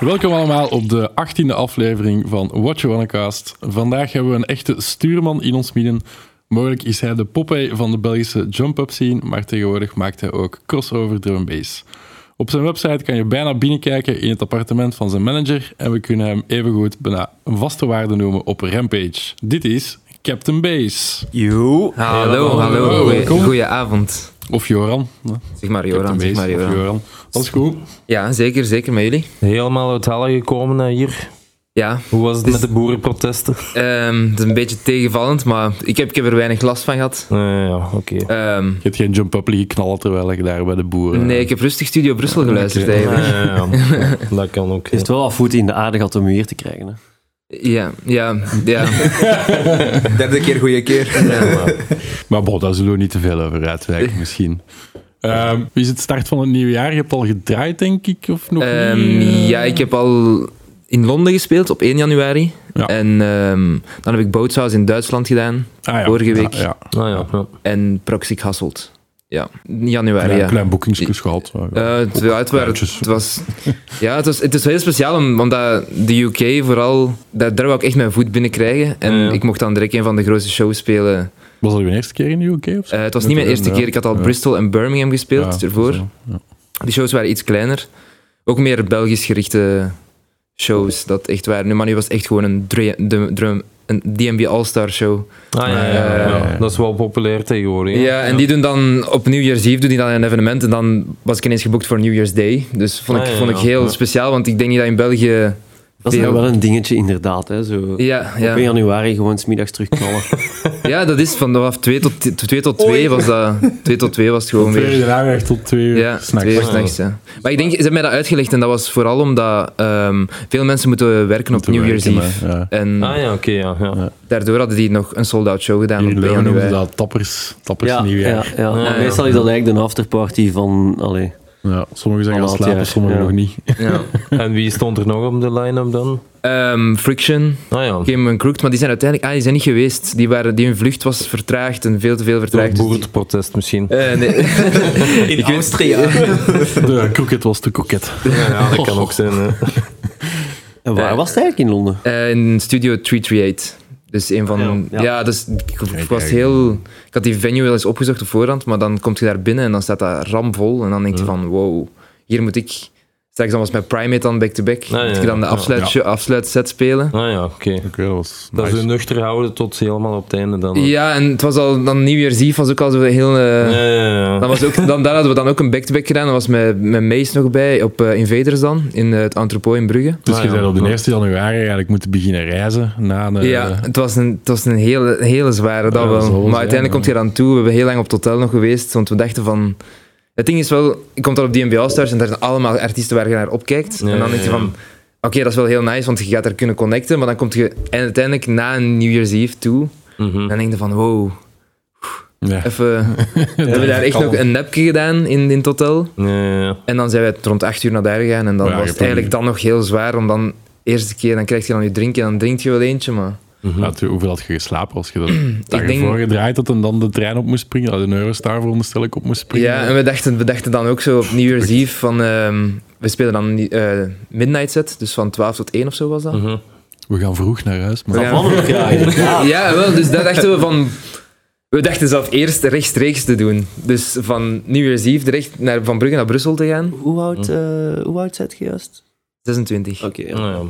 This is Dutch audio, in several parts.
Welkom allemaal op de 18e aflevering van Watch You Cast. Vandaag hebben we een echte stuurman in ons midden. Mogelijk is hij de Popeye van de Belgische jump-up scene, maar tegenwoordig maakt hij ook crossover drum bass. Op zijn website kan je bijna binnenkijken in het appartement van zijn manager en we kunnen hem evengoed bijna een vaste waarde noemen op Rampage. Dit is Captain Bass. Yo. Hallo, Hallo, hallo. welkom. Goedenavond. Of Joran. Zeg maar Joran, zeg maar Joran. Joran. Dat is goed. Ja, zeker, zeker met jullie. Helemaal uit Halle gekomen eh, hier. Ja, Hoe was het met de boerenprotesten? ehm, het is een beetje tegenvallend, maar ik heb, ik heb er weinig last van gehad. Eh, ja, oké. Ehm, Je hebt geen jump-up liggen knallen terwijl je daar bij de boeren... nee, ik heb rustig Studio Brussel geluisterd eigenlijk. Eh, ja, dat kan ook. Je heeft wel wat voet in de aarde gehad om u hier te krijgen. Hè? Ja, ja, ja. Derde keer goede keer. Maar bon, daar zullen we niet te veel over uitwijken, misschien. Ehm, is het start van het nieuwe jaar? Je hebt al gedraaid, denk ik, of nog Ehm, niet? Ja, ik heb al in Londen gespeeld op 1 januari. Ja. En ehm, dan heb ik Bootshaus in Duitsland gedaan. Ah, ja. vorige week. Ja, ja. Ah, ja, ja. En Proxy Hasselt. Ja, in januari, Klein, ja. klein boekingskus gehad. Eh, het, ja, het, waren- Kaartjes. het was, ja, het, was, het is heel speciaal, om- omdat de UK vooral, daar, daar wou ik echt mijn voet binnen krijgen. En Ja, ja. ik mocht dan direct een van de grootste shows spelen. Was dat uw eerste keer in de UK? Of zo? Eh, het was niet mijn eerste keer, ik had al Ja. Bristol en Birmingham gespeeld Ja, ervoor. zo. Die shows waren iets kleiner. Ook meer Belgisch gerichte shows, dat echt waren. Nu, maar nu was het echt gewoon een, drum, een DMB All-Star show. Ah, ja, ja, Eh, ja, ja. Dat is wel populair tegenwoordig. Ja, en die doen dan op New Year's Eve doen die dan een evenement en dan was ik ineens geboekt voor New Year's Day. Dus vond ik, Ah, vond ik heel speciaal, want ik denk niet dat in België... Dat is nou wel een dingetje, inderdaad. Hè? Zo, Ja, Op 1 ja. januari gewoon smiddags terugknallen. ja, dat is vanaf 2 tot 2 tot 2 was dat. 2 tot 2 was het gewoon weer. de namiddag tot twee uur Ja, s'nachts. twee uur s'nachts, ja. Maar ik denk, ze hebben mij dat uitgelegd en dat was vooral omdat ehm, veel mensen moeten werken op New Year's Eve. Ja. En Ah ja, oké, ja. ja. daardoor hadden die nog een sold-out show gedaan Hier op in 1 Leuven noemen ze januari. dat tappers, tappers ja, nieuwjaar. ja, ja. Ja, Meestal is dat eigenlijk de afterparty van... Allee, Ja, sommigen zijn gaan slapen, sommigen ja. nog niet. Ja. En wie stond er nog op de line-up dan? Ehm, Friction, Ah ja. Came Crooked, maar die zijn uiteindelijk ah, die zijn niet geweest. Die, waren, die hun vlucht was vertraagd en veel te veel Door vertraagd. het die- boerenprotest misschien. Eh, nee. In Austria. De kroket was te koket. Ja, ja, dat kan ook zijn. Hè. en waar was het eigenlijk in Londen? Eh, in Studio 338. Dus een van... Ja, Ja, ja. dus ik was heel... Ik had die venue wel eens opgezocht op voorhand, maar dan kom je daar binnen en dan staat dat ramvol. En dan denk je van, wow, hier moet ik... Straks dan was met Primate dan back-to-back. ja, moet ik dan de afsluit, Ja. afsluitset spelen. Ah ja, oké. Oké, dat was Dat een nuchter houden tot helemaal op het einde dan. Ja, en het was al... Dan Eve was ook al zo heel... eh, Ja, ja, ja. Dan was ook, dan, daar hadden we dan ook een back-to-back gedaan. Dat was met, met Mace nog bij op eh, Invaders dan, in eh, het entrepot in Brugge. Dus Ah, je ja. bent op de 1 januari eigenlijk moeten beginnen reizen na de... Ja, het was een, het was een hele, hele zware, dat dat wel. Maar uiteindelijk ja. komt je eraan toe. We hebben heel lang op het hotel nog geweest, want we dachten van... Het ding is wel, je komt dan op DNB All-Stars en daar zijn allemaal artiesten waar je naar opkijkt. En dan denk je van, oké, dat is wel heel nice, want je gaat daar kunnen connecten. Maar dan kom je en uiteindelijk na een New Year's Eve toe, Mhm. dan denk je van, wow, Ja. even... we hebben daar echt nog een nepje gedaan in, in het hotel. Ja. En dan zijn we rond 8 uur naar daar gegaan. En dan je was het eigenlijk dan nog heel zwaar. Om dan eerste keer, dan krijg je dan je drinken en dan drink je wel eentje. Maar Ja, tu- hoeveel had je geslapen als je dat dag denk- ervoor gedraaid had en dan de trein op moest springen? Dat de Eurostar veronderstel ik op moest springen. ja, en we dachten, we dachten dan ook zo op New Year's Eve van... ehm, we spelen dan eh midnight set, dus van 12 tot 1 of zo was dat. Mhm. We gaan vroeg naar huis. Maar Ja. Van ook, ja, inderdaad. Ja, wel, dus daar dachten we van... We dachten zelf eerst rechtstreeks te doen. Dus van New Year's Eve direct naar, van Brugge naar Brussel te gaan. Hoe oud, eh hoe oud zit je juist? 26. Oké, ja. Ah, ja.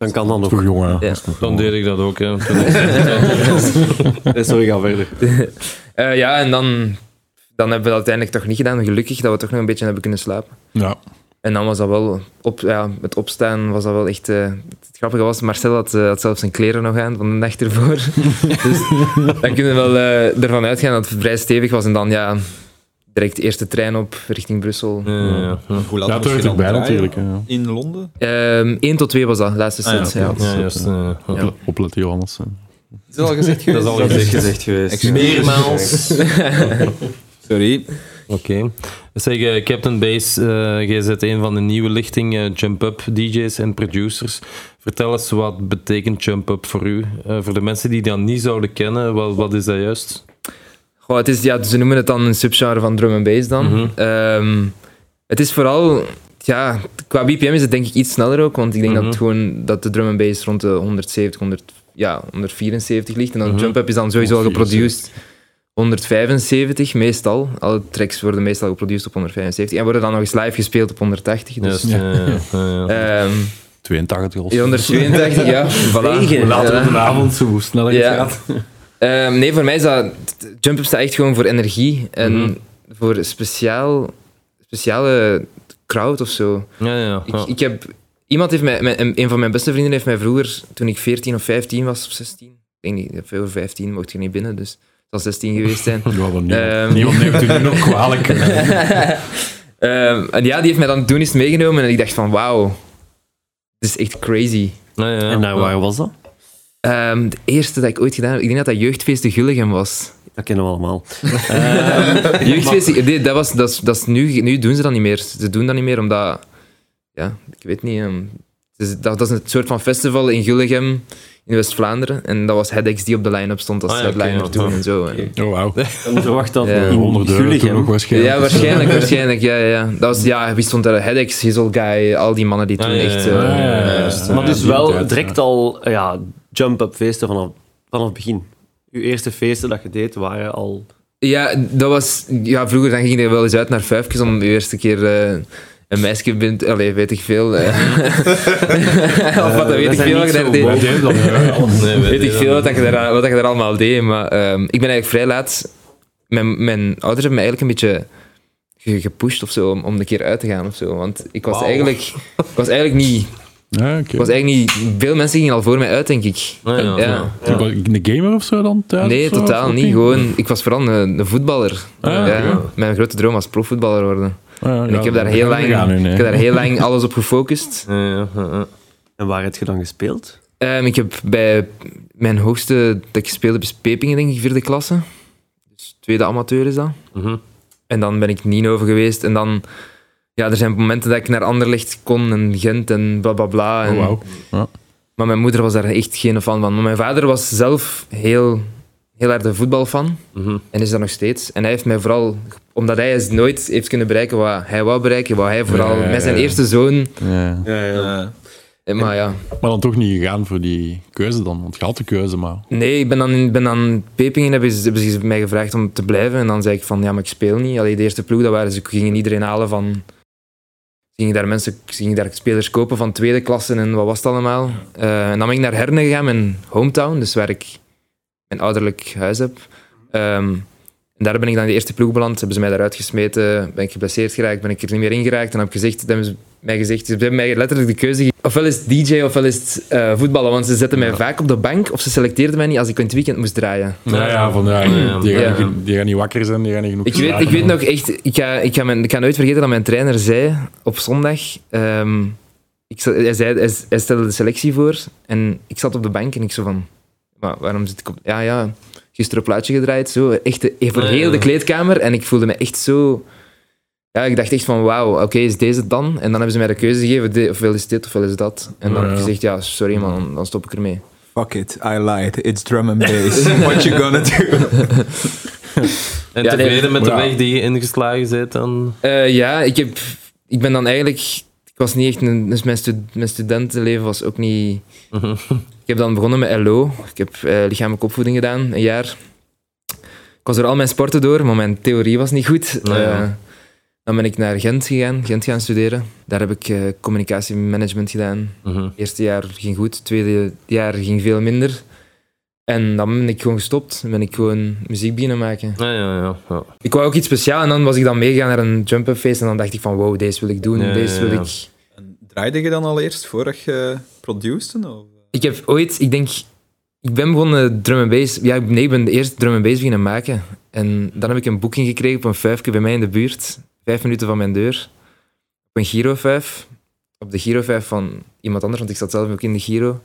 Dan kan dat nog. Jongen. Ja. Dan deed ik dat ook. Hè. Toen ik- Eh, Sorry, ga verder. Eh, ja, en dan, dan hebben we dat uiteindelijk toch niet gedaan. Gelukkig dat we toch nog een beetje hebben kunnen slapen. Ja. En dan was dat wel, op, ja, het opstaan was dat wel echt... eh, het grappige was, Marcel had, eh, had zelfs zijn kleren nog aan van de nacht ervoor. dus dan kunnen we wel eh, ervan uitgaan dat het vrij stevig was. En dan ja, direct de eerste trein op richting Brussel. Ja, ja, ja. Hoe laat Ja, je dan draaien? natuurlijk. ja. In Londen? Ehm 1 tot 2 was dat, laatste Ah, ja, set. ja. Ja, juist. ja. Ja. Opletten, Johannes. hè. Is dat al gezegd Dat is al gezegd. gezegd geweest. Meermaals. Sorry. Oké. Zeg, eh, Captain Base, eh jij bent een van de nieuwe lichting eh, jump-up DJ's en producers. Vertel eens, wat betekent jump-up voor u? Eh, voor de mensen die dat niet zouden kennen, wat, wat is dat juist? Goh, het is, ja, ze noemen het dan een subgenre van drum and bass dan. Mhm. Ehm, het is vooral ja, qua BPM is het denk ik iets sneller ook, want ik denk Mhm. dat, het gewoon, dat de drum and bass rond de 170, 100, ja, 174 ligt. En dan Mhm. jump up is dan sowieso al 174. geproduced 175 meestal. Alle tracks worden meestal geproduced op 175 en worden dan nog eens live gespeeld op 180. Dus, ja, ja, ja, ja. ehm, 82 of 182, ja. Voilà. Negen. Later Ja. op de avond, zo hoe sneller het Ja. gaat. Ehm, nee, voor mij is dat... Jump Up staat echt gewoon voor energie en Mhm. voor speciaal, speciale crowd of zo. ja, ja, Ik, ja. ik heb... Iemand heeft mij... Mijn, een van mijn beste vrienden heeft mij vroeger, toen ik 14 of 15 was, of 16... Ik denk niet, voor 15 mocht je niet binnen, dus het zal 16 geweest zijn. Ja, maar niemand, niemand neemt u nu nog kwalijk. Ehm, en ja, die heeft mij dan toen eens meegenomen en ik dacht van, wauw, dit is echt crazy. Ja, ja, En waar was dat? Ehm, de eerste dat ik ooit gedaan heb, ik denk dat dat Jeugdfeest de Gulligem was. Dat kennen we allemaal. Jeugdfeest, nee, dat, was, dat, is, dat is nu, nu doen ze dat niet meer. Ze doen dat niet meer omdat, ja, ik weet niet. ehm, dat, dat is een soort van festival in Gulligem in West-Vlaanderen. En dat was Hedex die op de line-up stond als Ah, ja, headliner toen en zo. En- Oh, wauw. En verwacht dat Ja. in 100 euro toen nog waarschijnlijk. Ja, waarschijnlijk, waarschijnlijk. Ja, ja, ja. Dat was, ja, wie stond er? Hedex, Hizzle Guy, al die mannen die toen ja, ja, echt... ja, eh, ja, ja, ja. Maar dus wel direct al ja, jump-up feesten vanaf, vanaf het begin. Uw eerste feesten dat je deed waren al... Ja, dat was... Ja, vroeger dan ging je wel eens uit naar vijfjes om de eerste keer eh, een meisje bent... Allee, weet ik veel. eh. of wat, dat weet ik veel wat niet je daar deed. Weet ik veel wat, je, daar, wat dat je daar allemaal deed. Maar ehm, ik ben eigenlijk vrij laat... Mijn, mijn ouders hebben me eigenlijk een beetje ge- gepusht of zo, om, om een keer uit te gaan of zo. Want ik was, eigenlijk, ik was eigenlijk niet... Ja, was eigenlijk niet... Veel mensen gingen al voor mij uit, denk ik. Ja, ja, Ja. Een gamer of zo dan thuis? Nee, zo? totaal niet. Gewoon, ik was vooral een, een voetballer. Ah, ja. Mijn grote droom was profvoetballer worden. Ah, ja, En ik heb daar heel lang, gaan nu, nee. ik heb daar heel lang alles op gefocust. Ja, ja, ja, ja. En waar heb je dan gespeeld? Ehm, ik heb bij mijn hoogste dat ik speelde bij Pepingen, denk ik, vierde klasse. Dus tweede amateur is dat. Mhm. En dan ben ik Nino geweest. En dan, ja, er zijn momenten dat ik naar Anderlecht kon en Gent en bla bla bla. En, Oh, wauw. Maar mijn moeder was daar echt geen fan van. Maar mijn vader was zelf heel, heel erg de voetbalfan. Mhm. En is dat nog steeds. En hij heeft mij vooral, omdat hij eens nooit heeft kunnen bereiken wat hij wou bereiken, wou hij vooral Ja, ja, met zijn ja. eerste zoon. Ja. Ja, ja. Maar ja, Maar dan toch niet gegaan voor die keuze dan, want je had de keuze, maar... nee, ik ben dan, in- ben dan Pepingen, hebben ze, hebben ze mij gevraagd om te blijven. En dan zei ik van, ja, maar ik speel niet. Allee, de eerste ploeg, dat waren ze gingen iedereen halen van... Ze gingen daar mensen, ze gingen daar spelers kopen van tweede klasse en wat was het allemaal. Eh, en dan ben ik naar Herne gegaan, mijn hometown, dus waar ik mijn ouderlijk huis heb. Ehm, daar ben ik dan in de eerste ploeg beland. Hebben ze mij daaruit gesmeten, ben ik geblesseerd geraakt, ben ik er niet meer in geraakt. En dan heb ik gezegd, dan hebben ze mij gezegd, ze hebben mij letterlijk de keuze gegeven. Ofwel is het DJ, ofwel is het eh, voetballen. Want ze zetten mij vaak op de bank, of ze selecteerden mij niet als ik in het weekend moest draaien. Ja, ja, van, ja. Die, gaan, Ja. niet- die gaan niet wakker zijn, die gaan niet genoeg Ik weet, ik weet nog echt, ik ga, ik, ga mijn, ik ga nooit vergeten dat mijn trainer zei op zondag. ehm, ik, hij, zei, hij, hij stelde de selectie voor en ik zat op de bank en ik zo van. Maar waarom zit ik op. Ja, ja, gisteren een plaatje gedraaid, zo. Echt de- voor heel ja. de kleedkamer en ik voelde me echt zo. Ja, ik dacht echt van wauw, oké, is deze het dan? En dan hebben ze mij de keuze gegeven, de- ofwel is dit ofwel is dat. En dan Ja, heb ik gezegd, ja, sorry man, dan stop ik ermee. Fuck it, I lied. It's drum and bass. What you gonna do? En Ja, nee, tevreden met de weg die je ingeslagen bent dan? Eh, ja, ik, heb, ik ben dan eigenlijk... Ik was niet echt een... Dus mijn, stu- mijn studentenleven was ook niet... Ik heb dan begonnen met LO. Ik heb eh, lichamelijke opvoeding gedaan, een jaar. Ik was er al mijn sporten door, maar mijn theorie was niet goed. Ja. Eh, dan ben ik naar Gent gegaan, Gent gaan studeren. Daar heb ik eh, communicatiemanagement gedaan. Mhm. Eerste jaar ging goed, tweede jaar ging veel minder. En dan ben ik gewoon gestopt. Dan ben ik gewoon muziek beginnen maken. Ja, ja, ja. ja. Ik wou ook iets speciaals en dan was ik dan meegegaan naar een jump-up feest en dan dacht ik van wow, deze wil ik doen, Ja, deze ja, wil ik... En draaide je dan al eerst voordat je produceerde? Of? Ik heb ooit, ik denk, ik ben begonnen drum and bass. Ja, nee, ik ben de eerste drum and bass beginnen maken. En dan heb ik een boeking gekregen op een vijfje bij mij in de buurt. Vijf minuten van mijn deur. Op een Giro 5. Op de Giro 5 van iemand anders, want ik zat zelf ook in de Giro.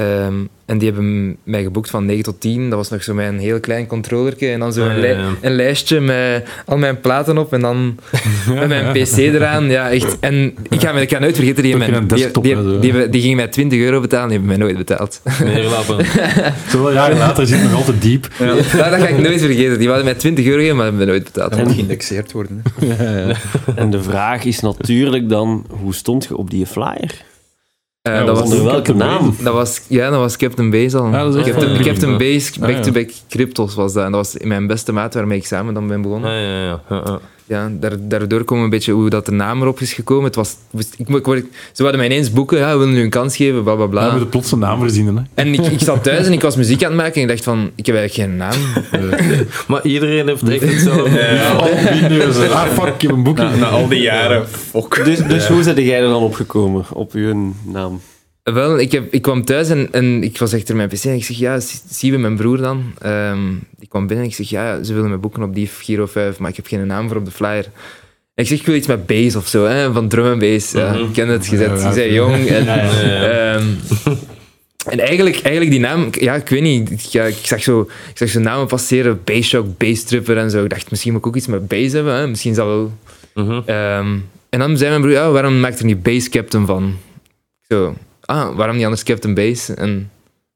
Ehm, en die hebben mij geboekt van 9 tot 10. Dat was nog zo mijn heel klein controllertje. En dan zo Ah, een, li- lijstje met al mijn platen op. En dan met mijn pc eraan. Ja, echt. En ik ga, me- ik ga nooit vergeten, die, mijn, die, desktop die, en die, die, ging mij 20 euro betalen. Die hebben mij nooit betaald. Neerlappen. Zoveel jaren later zit het nog altijd diep. Ja, dat ga ik nooit vergeten. Die hadden mij 20 euro gegeven, maar hebben mij nooit betaald. Dat moet geïndexeerd worden. En de vraag is natuurlijk dan, hoe stond je op die flyer? Eh, Ja, dat, was, Onder welke naam? dat, was, ja, dat was Captain Base al. Ja, dat Captain, wel- Captain Base, Ah, ja. back-to-back Cryptos was dat. En dat was mijn beste maat waarmee ik samen dan ben begonnen. Ah, ja, ja, ja. Ja, ja. Ja, daar, daardoor komen we een beetje hoe dat de naam erop is gekomen. Het was, ik, ik, word- ze wilden mij ineens boeken, ja, we willen nu een kans geven, bla bla bla. Ja, we moeten plots een naam verzinnen. Hè. En ik, ik zat thuis en ik was muziek aan het maken en ik dacht van, ik heb eigenlijk geen naam. Maar iedereen heeft echt hetzelfde. Al die Ah, fuck, ik heb een boekje. Na al die jaren, fuck. Dus, dus hoe zijn jij er dan opgekomen, op uw naam? Wel, ik, heb, ik kwam thuis en, en ik was achter mijn pc en ik zeg, ja, zie- zien we mijn broer dan? Ehm, die kwam binnen en ik zeg, ja, ze willen me boeken op die Giro 5, maar ik heb geen naam voor op de flyer. En ik zeg, ik wil iets met bass of zo, hè, van drum en bass. Ja, ik ken het, je Ja, bent- ja, je bent jong. En, ja, ja. ehm, en eigenlijk, eigenlijk die naam, ja, ik weet niet, ik, ja, ik zag zo, ik zag zo namen passeren, Bass Shock, Bass Tripper en zo. Ik dacht, misschien moet ik ook iets met bass hebben, hè? misschien is dat wel... Mhm. Ehm, en dan zei mijn broer, ja, waarom maakt er niet Bass Captain van? Ik Zo, ah, waarom niet anders Captain Bass? En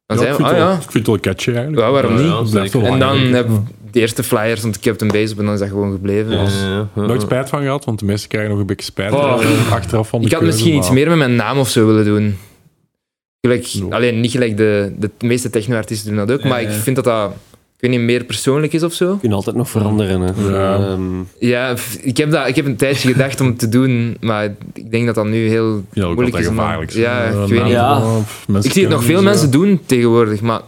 dan Ja, zei ik, hij, vind ah ja. ik vind het wel catchy eigenlijk. Ja, waarom Ja, niet? ja, En dan heb de eerste flyer stond Captain Bass op en dan is dat gewoon gebleven. Ja, Dus- ja, ja, ja. Nooit spijt van gehad, want de meesten krijgen nog een beetje spijt Oh. eh, achteraf van de Ik had keuze, misschien iets meer met mijn naam of zo willen doen. Gelijk, alleen niet gelijk de, de meeste techno-artiesten doen dat ook, Ja, maar ik vind dat dat, ik weet niet, meer persoonlijk is of zo. Kun je altijd nog veranderen, hè. Ja. Ehm, Ja, ik heb, dat, ik heb een tijdje gedacht om het te doen, maar ik denk dat dat nu heel Ja, ook moeilijk is. gevaarlijk. Ja, ik weet niet. Ja. Ik zie het nog veel mensen doen tegenwoordig, maar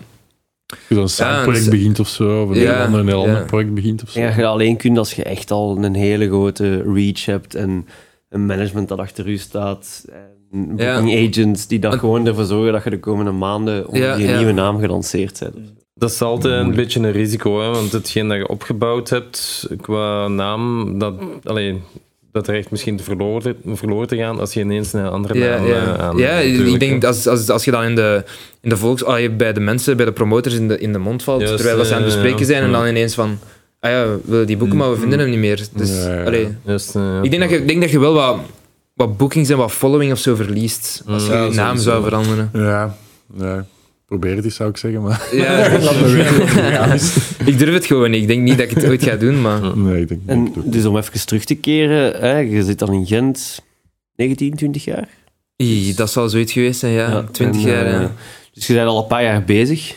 Als je zo'n sideproject dus- begint of zo, of een Ja, heel ander, een heel ja. ander project begint of zo. dat je alleen kunt als je echt al een hele grote reach hebt en een management dat achter u staat. En Ja. booking agents die dat gewoon ervoor zorgen dat je de komende maanden onder Ja, ja. nieuwe naam gelanceerd bent. Dat is altijd een beetje een risico, hè, want hetgeen dat je opgebouwd hebt qua naam, dat, allee, dat dreigt misschien te verloren, verloren te gaan als je ineens een andere ja, naam ja. eh, aan ja ik denk als, als, als je dan in de, in de volks, ah, je bij de mensen, bij de promoters in de, in de mond valt, terwijl ze aan het bespreken ja, zijn en dan ineens van, ah ja, we willen die boeken, maar we vinden hem niet meer. Dus, Ja, ja. allee, ik denk dat, je, ik denk dat je wel wat, wat bookings en wat following of zo verliest, als je Mm. je naam sowieso. zou veranderen. Ja, ja. Probeer het eens, zou ik zeggen. Maar Ja, ik durf het gewoon niet. Ik denk niet dat ik het ooit ga doen, maar... nee, ik denk En denk het ook dus om even terug te keren, hè, je zit dan in Gent 19, 20 jaar? Ie, dat zal zoiets geweest zijn, ja. 20 en, jaar, eh, ja. Dus je bent al een paar jaar bezig.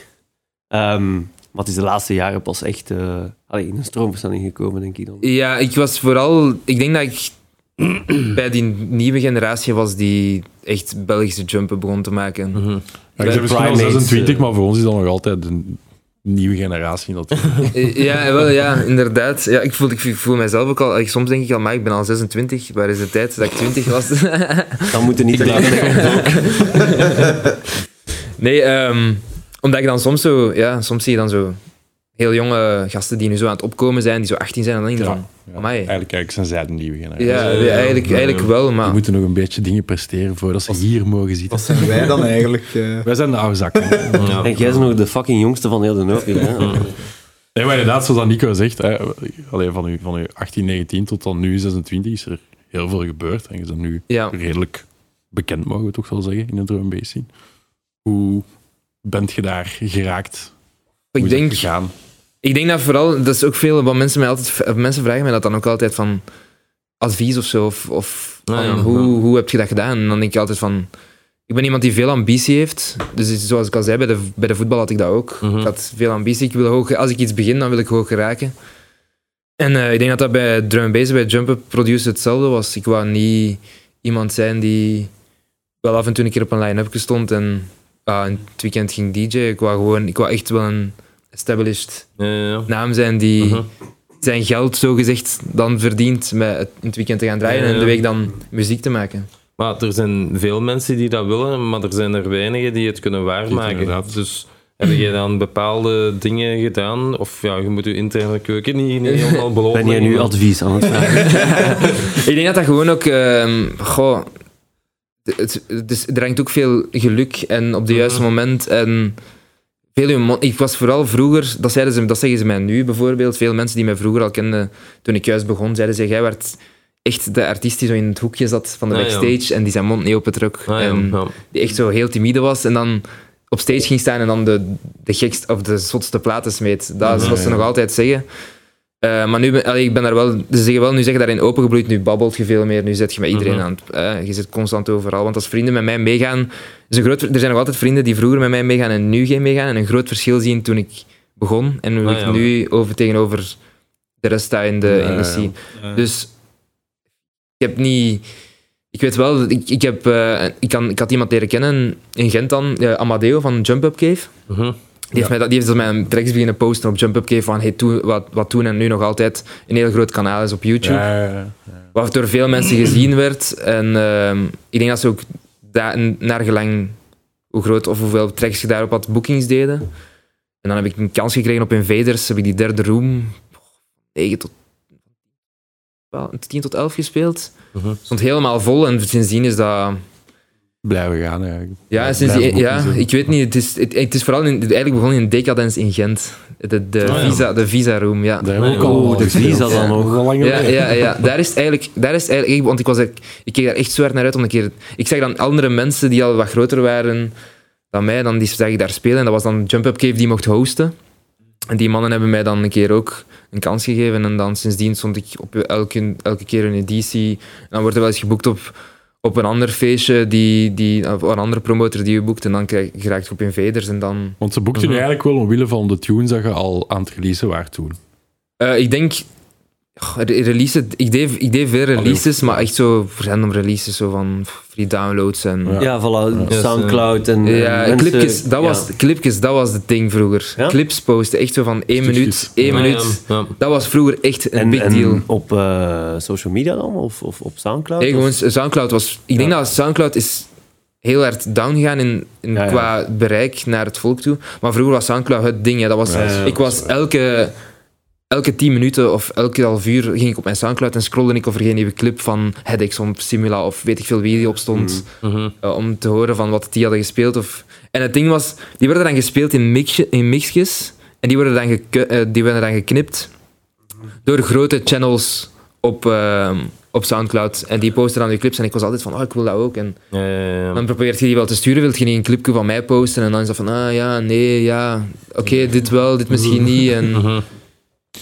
Ehm, maar het is de laatste jaren pas echt eh, allee, in een stroomversnelling gekomen, denk ik dan. Ja, ik was vooral... Ik denk dat ik bij die nieuwe generatie was die echt Belgische jumpen begon te maken. Mhm. Ik ben misschien al Primates, 26, eh. maar voor ons is dat nog altijd een nieuwe generatie natuurlijk. Eh, Ja, wel, ja, inderdaad. Ja, ik, voel, ik voel mijzelf ook al... ik- Soms denk ik al, maar ik ben al 26. Waar is de tijd dat ik 20 was? Dan moet je niet te nee, ehm, omdat ik dan soms zo... Ja, soms zie je dan zo heel jonge gasten die nu zo aan het opkomen zijn, die zo 18 zijn, en dan denk je Ja. van... Ja, Amai. eigenlijk, eigenlijk zijn zij de nieuwe generatie. Ja, ja, ja. eigenlijk, eigenlijk wel, Die maar... moeten nog een beetje dingen presteren voordat ze hier mogen zitten. Wat zijn wij dan eigenlijk? eh? Wij zijn de oude zakken. Ja. En jij bent nog de fucking jongste van heel de. Hè? Nee, maar inderdaad, zoals Nico zegt, hè, alleen van, u, van u 18, 19 tot dan nu 26 is er heel veel gebeurd. En je bent nu Ja. redelijk bekend, mogen we toch wel zeggen, in de drum bass scene. Hoe bent je daar geraakt? Hoe Ik is dat denk, gegaan? Ik denk dat vooral, dat is ook veel wat mensen mij altijd, mensen vragen mij dat dan ook altijd van advies of zo, of, of Ah, ja. hoe, hoe heb je dat gedaan? En dan denk ik altijd van, ik ben iemand die veel ambitie heeft, dus zoals ik al zei, bij de, bij de voetbal had ik dat ook. Mhm. Ik had veel ambitie, ik wil hoog, als ik iets begin, dan wil ik hoog geraken. En eh, ik denk dat dat bij drum and bass, bij jump up producer hetzelfde was. Ik wou niet iemand zijn die wel af en toe een keer op een line-up stond en in het weekend ging DJ. Ik wou gewoon, ik wou echt wel een established Ja, ja, ja. naam zijn die Mhm. zijn geld zogezegd dan verdient met het in het weekend te gaan draaien Ja, en ja. de week dan muziek te maken. Maar er zijn veel mensen die dat willen, maar er zijn er weinigen die het kunnen waarmaken. Dus heb je dan bepaalde dingen gedaan? Of ja, je moet je interne keuken niet, niet helemaal beloven. Ben jij nu advies aan het vragen? ik denk dat dat gewoon ook... ehm, goh, het, het is, er hangt ook veel geluk en op de juiste Mhm. moment. En veel emo- ik was vooral vroeger, dat, zeiden ze, dat zeggen ze mij nu bijvoorbeeld, veel mensen die mij vroeger al kenden toen ik juist begon, zeiden ze, jij werd echt de artiest die zo in het hoekje zat van de Ah, ja. backstage en die zijn mond niet opentrok. Ah, en ja. die echt zo heel timide was en dan op stage ging staan en dan de, de gekst of de zotste platen smeet. Dat is Ja, wat ze nog altijd zeggen. Eh, maar nu ben, allee, ik ben daar wel, ze zeggen wel, nu zeg je daarin opengebloeid, nu babbelt je veel meer, nu zit je met iedereen Mhm. aan het, eh, je zit constant overal. Want als vrienden met mij meegaan, is een groot, er zijn nog altijd vrienden die vroeger met mij meegaan en nu geen meegaan. En een groot verschil zien toen ik begon en hoe Ah, ik ja. nu over, tegenover de rest sta in de, Ja, in de ja. scene. Dus ik heb niet. Ik weet wel, ik, ik, heb, eh, ik, kan, ik had iemand leren kennen in Gent dan, Amadeo van Jump Up Cave. Mhm. Die heeft, mij, die heeft mijn tracks beginnen posten op Jump Up Cave van hey, toen, wat, wat toen en nu nog altijd een heel groot kanaal is op YouTube. Ja, ja, ja. Wat door veel mensen gezien werd. En ehm, ik denk dat ze ook da- naar gelang hoe groot of hoeveel tracks je daarop had, boekings deden. En dan heb ik een kans gekregen op Invaders, heb ik die derde room 9 tot wel, 10 tot 11 gespeeld. Mhm. Stond helemaal vol en sindsdien is dat... Blijven gaan, eigenlijk. Ja, boeken ja ik weet niet. Het is, het, het is vooral in, eigenlijk begonnen in Decadence in Gent. De, de, Oh ja. visa, de Visa Room, ja. Daar hebben we ook Oh, al de gespeeld. visa dan nog. Ja, ja, ja. Daar is het eigenlijk, daar is het eigenlijk want ik, was, ik keek daar echt zo hard naar uit om een keer. Ik zag dan andere mensen die al wat groter waren dan mij, dan die zag ik daar spelen. En dat was dan Jump Up Cave die mocht hosten. En die mannen hebben mij dan een keer ook een kans gegeven. En dan sindsdien stond ik op elke, elke keer een editie. En dan wordt er wel eens geboekt op, op een ander feestje, die, die, of een andere promotor die je boekt. En dan krijg, je op Invaders. En dan... Want ze boekten Mhm. nu eigenlijk wel omwille van de tunes dat je al aan het releasen waren toen. Eh, ik denk... goh, releases, ik, deed, ik deed veel releases, maar echt zo random releases, zo van free downloads en... Ja. Ja, voilà. Ja. Soundcloud en Ja, en mensen- clipjes, dat was, ja. clipjes, dat was het ding vroeger. Ja? Clips posten, echt zo van één minuut, één minuut. ja, ja. Dat was vroeger echt een En, big en deal. op eh, social media dan? Of, of op Soundcloud? Of- gewoon, Soundcloud was... Ik denk Ja. dat Soundcloud is heel hard down gegaan in, in Ja, ja. qua bereik naar het volk toe. Maar vroeger was Soundcloud het ding. hè. Dat was, Ja, ja, ik was elke, elke tien minuten of elke half uur ging ik op mijn Soundcloud en scrollde ik of er geen nieuwe clip van Headaches of Simula of weet ik veel wie die op stond. Mhm. eh, om te horen van wat die hadden gespeeld. Of... En het ding was, die werden dan gespeeld in, mixje, in mixjes en die werden, dan eh, die werden dan geknipt door grote channels op, eh, op Soundcloud. En die posten dan die clips en ik was altijd van, oh, ik wil dat ook. En Ja, ja, ja. dan probeert je die wel te sturen, wil je niet een clipje van mij posten en dan is dat van, ah ja, nee, ja, oké, dit wel, dit misschien niet. En, Mhm.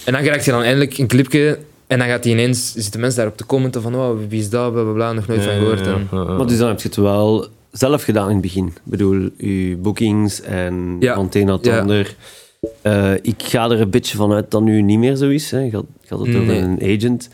En dan krijg je dan eindelijk een clipje en dan gaat die ineens, zitten mensen daarop te commenten van, oh, wie is dat, bla bla bla, nog nooit van gehoord. Ja, En. Maar dus dan heb je het wel zelf gedaan in het begin. Ik bedoel, je bookings en Ja. van het een naar het Ja. ander. Eh, ik ga er een beetje vanuit dat nu niet meer zo is. Hè. Je had, het over Nee. een agent.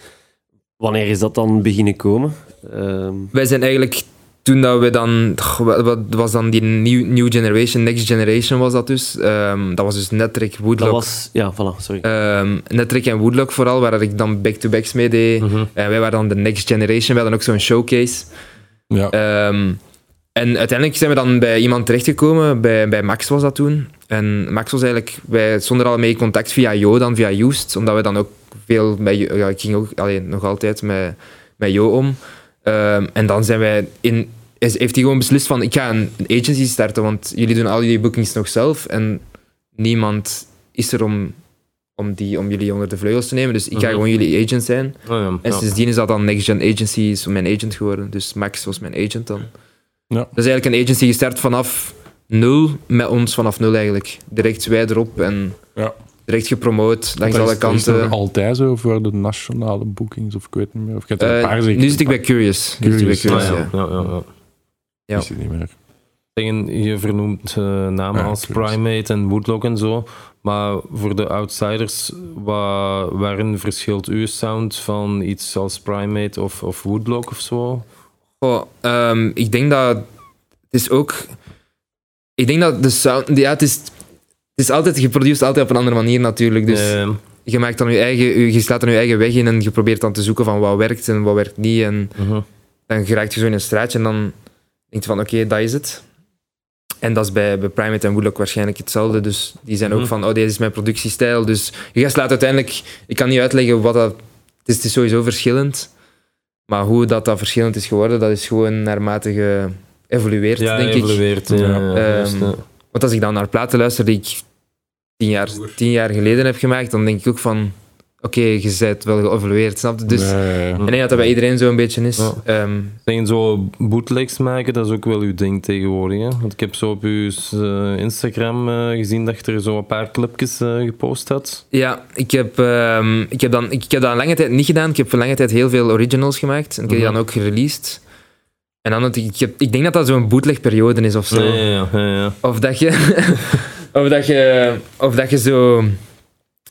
Wanneer is dat dan beginnen komen? Ehm, Wij zijn eigenlijk toen dat we dan, wat was dan die new, new generation, next generation was dat dus. Ehm, dat was dus Netrick, dat Woodlock. was... Ja, voilà, sorry. Ehm, Netrick en Woodlock vooral, waar ik dan back-to-backs mee deed. Mhm. En wij waren dan de next generation, we hadden ook zo'n showcase. Ja. Ehm, en uiteindelijk zijn we dan bij iemand terechtgekomen, bij, bij Max was dat toen. En Max was eigenlijk, wij stonden al mee in contact via Jo, dan via Joost, omdat we dan ook veel met, Jo- ja, ik ging ook alleen nog altijd met, met Jo om. Ehm, en dan zijn wij in, is- heeft hij gewoon beslist van, ik ga een, een agency starten, want jullie doen al jullie bookings nog zelf en niemand is er om, om, die, om jullie onder de vleugels te nemen, dus ik ga Mhm. gewoon jullie agent zijn. Oh, ja, En ja. sindsdien is dat dan Next Gen Agency is mijn agent geworden. Dus Max was mijn agent dan. Ja. Dat is eigenlijk een agency gestart vanaf nul, met ons vanaf nul eigenlijk. Direct wij erop en Ja. Direct gepromoot langs alle is- dat is kanten. altijd zo voor de nationale bookings, of ik weet niet meer. Of er een Eh, paar zeker. nu zit ik bij Curious. Nu zit ik bij Curious, Ah, ja. ja, ja, ja, ja. ja. Is het niet meer. Je vernoemt eh, namen Ja, als. Primate en Woodlock en zo. Maar voor de outsiders, wa- waarin verschilt uw sound van iets als Primate of, of Woodlock of zo? Ehm, ik denk dat het is ook. Ik denk dat de sound. Ja, het is. Het is altijd, je produceert altijd op een andere manier natuurlijk. Dus je maakt dan je eigen, je slaat dan je eigen weg in en je probeert dan te zoeken van wat werkt en wat werkt niet. En mhm. dan geraakt je zo in een straatje en dan denk je van oké, dat is het. En dat is bij, bij Primate en Woodlock waarschijnlijk hetzelfde. Dus die zijn ook Mhm. van, oh, deze is mijn productiestijl. Dus je slaat uiteindelijk, ik kan niet uitleggen wat dat... Het is, het is sowieso verschillend. Maar hoe dat, dat verschillend is geworden, dat is gewoon naarmate geëvolueerd, Ja, denk ik. Ja, Ja. Ehm, ja. Want als ik dan naar platen luister die ik tien jaar, tien jaar geleden heb gemaakt, dan denk ik ook van, oké, je bent wel geëvolueerd, snap je? Dus Ja, ja, ja. ik denk dat dat bij iedereen zo een beetje is. Ja. Ehm, Zijn zo bootlegs maken, dat is ook wel uw ding tegenwoordig. Hè? Want ik heb zo op uw eh, Instagram eh, gezien dat je er zo een paar clipjes eh, gepost had. ja, ik heb, ehm, ik, heb dan, ik heb dat een lange tijd niet gedaan. Ik heb voor lange tijd heel veel originals gemaakt. En ik heb die Mhm. dan ook gereleased. En dan, had ik, ik, denk dat dat zo'n bootlegperiode is of zo. Ja, ja, ja, ja, ja. Of dat je, of dat je, of dat je zo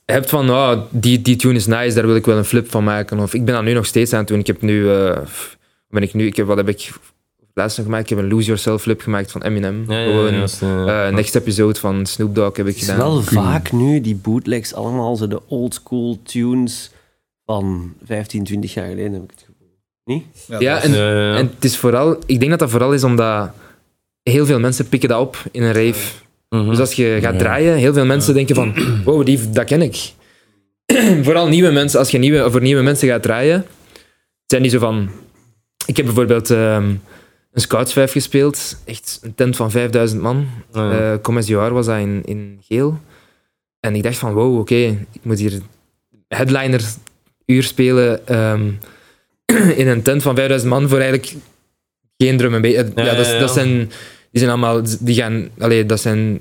hebt van, oh, die, die tune is nice, daar wil ik wel een flip van maken. Of ik ben dat nu nog steeds aan het doen. Ik heb nu, eh, ben ik nu, ik heb, wat heb ik laatst nog gemaakt? Ik heb een Lose Yourself flip gemaakt van Eminem. Ja, ja, Gewoon, juist, ja, ja. eh, next episode van Snoop Dogg heb ik Het is gedaan. wel vaak nu, die bootlegs, allemaal zo de old school tunes van 15, 20 jaar geleden, heb ik het gevoel. Niet? Ja, en, ja. en het is vooral, ik denk dat dat vooral is omdat heel veel mensen pikken dat op in een rave. Mhm. Dus als je gaat draaien, heel veel mensen denken van, wow, die, dat ken ik. Vooral nieuwe mensen, als je nieuwe, voor nieuwe mensen gaat draaien, zijn die zo van... Ik heb bijvoorbeeld ehm, een scoutsvijf gespeeld, echt een tent van 5000 man. Ja. Eh was dat in, in geel. En ik dacht van, wow, oké, ik moet hier headliner uur spelen ehm, in een tent van 5000 man voor eigenlijk geen drum en. Ja, Ja, dat, ja, dat zijn, die zijn allemaal, die gaan, allee, dat zijn,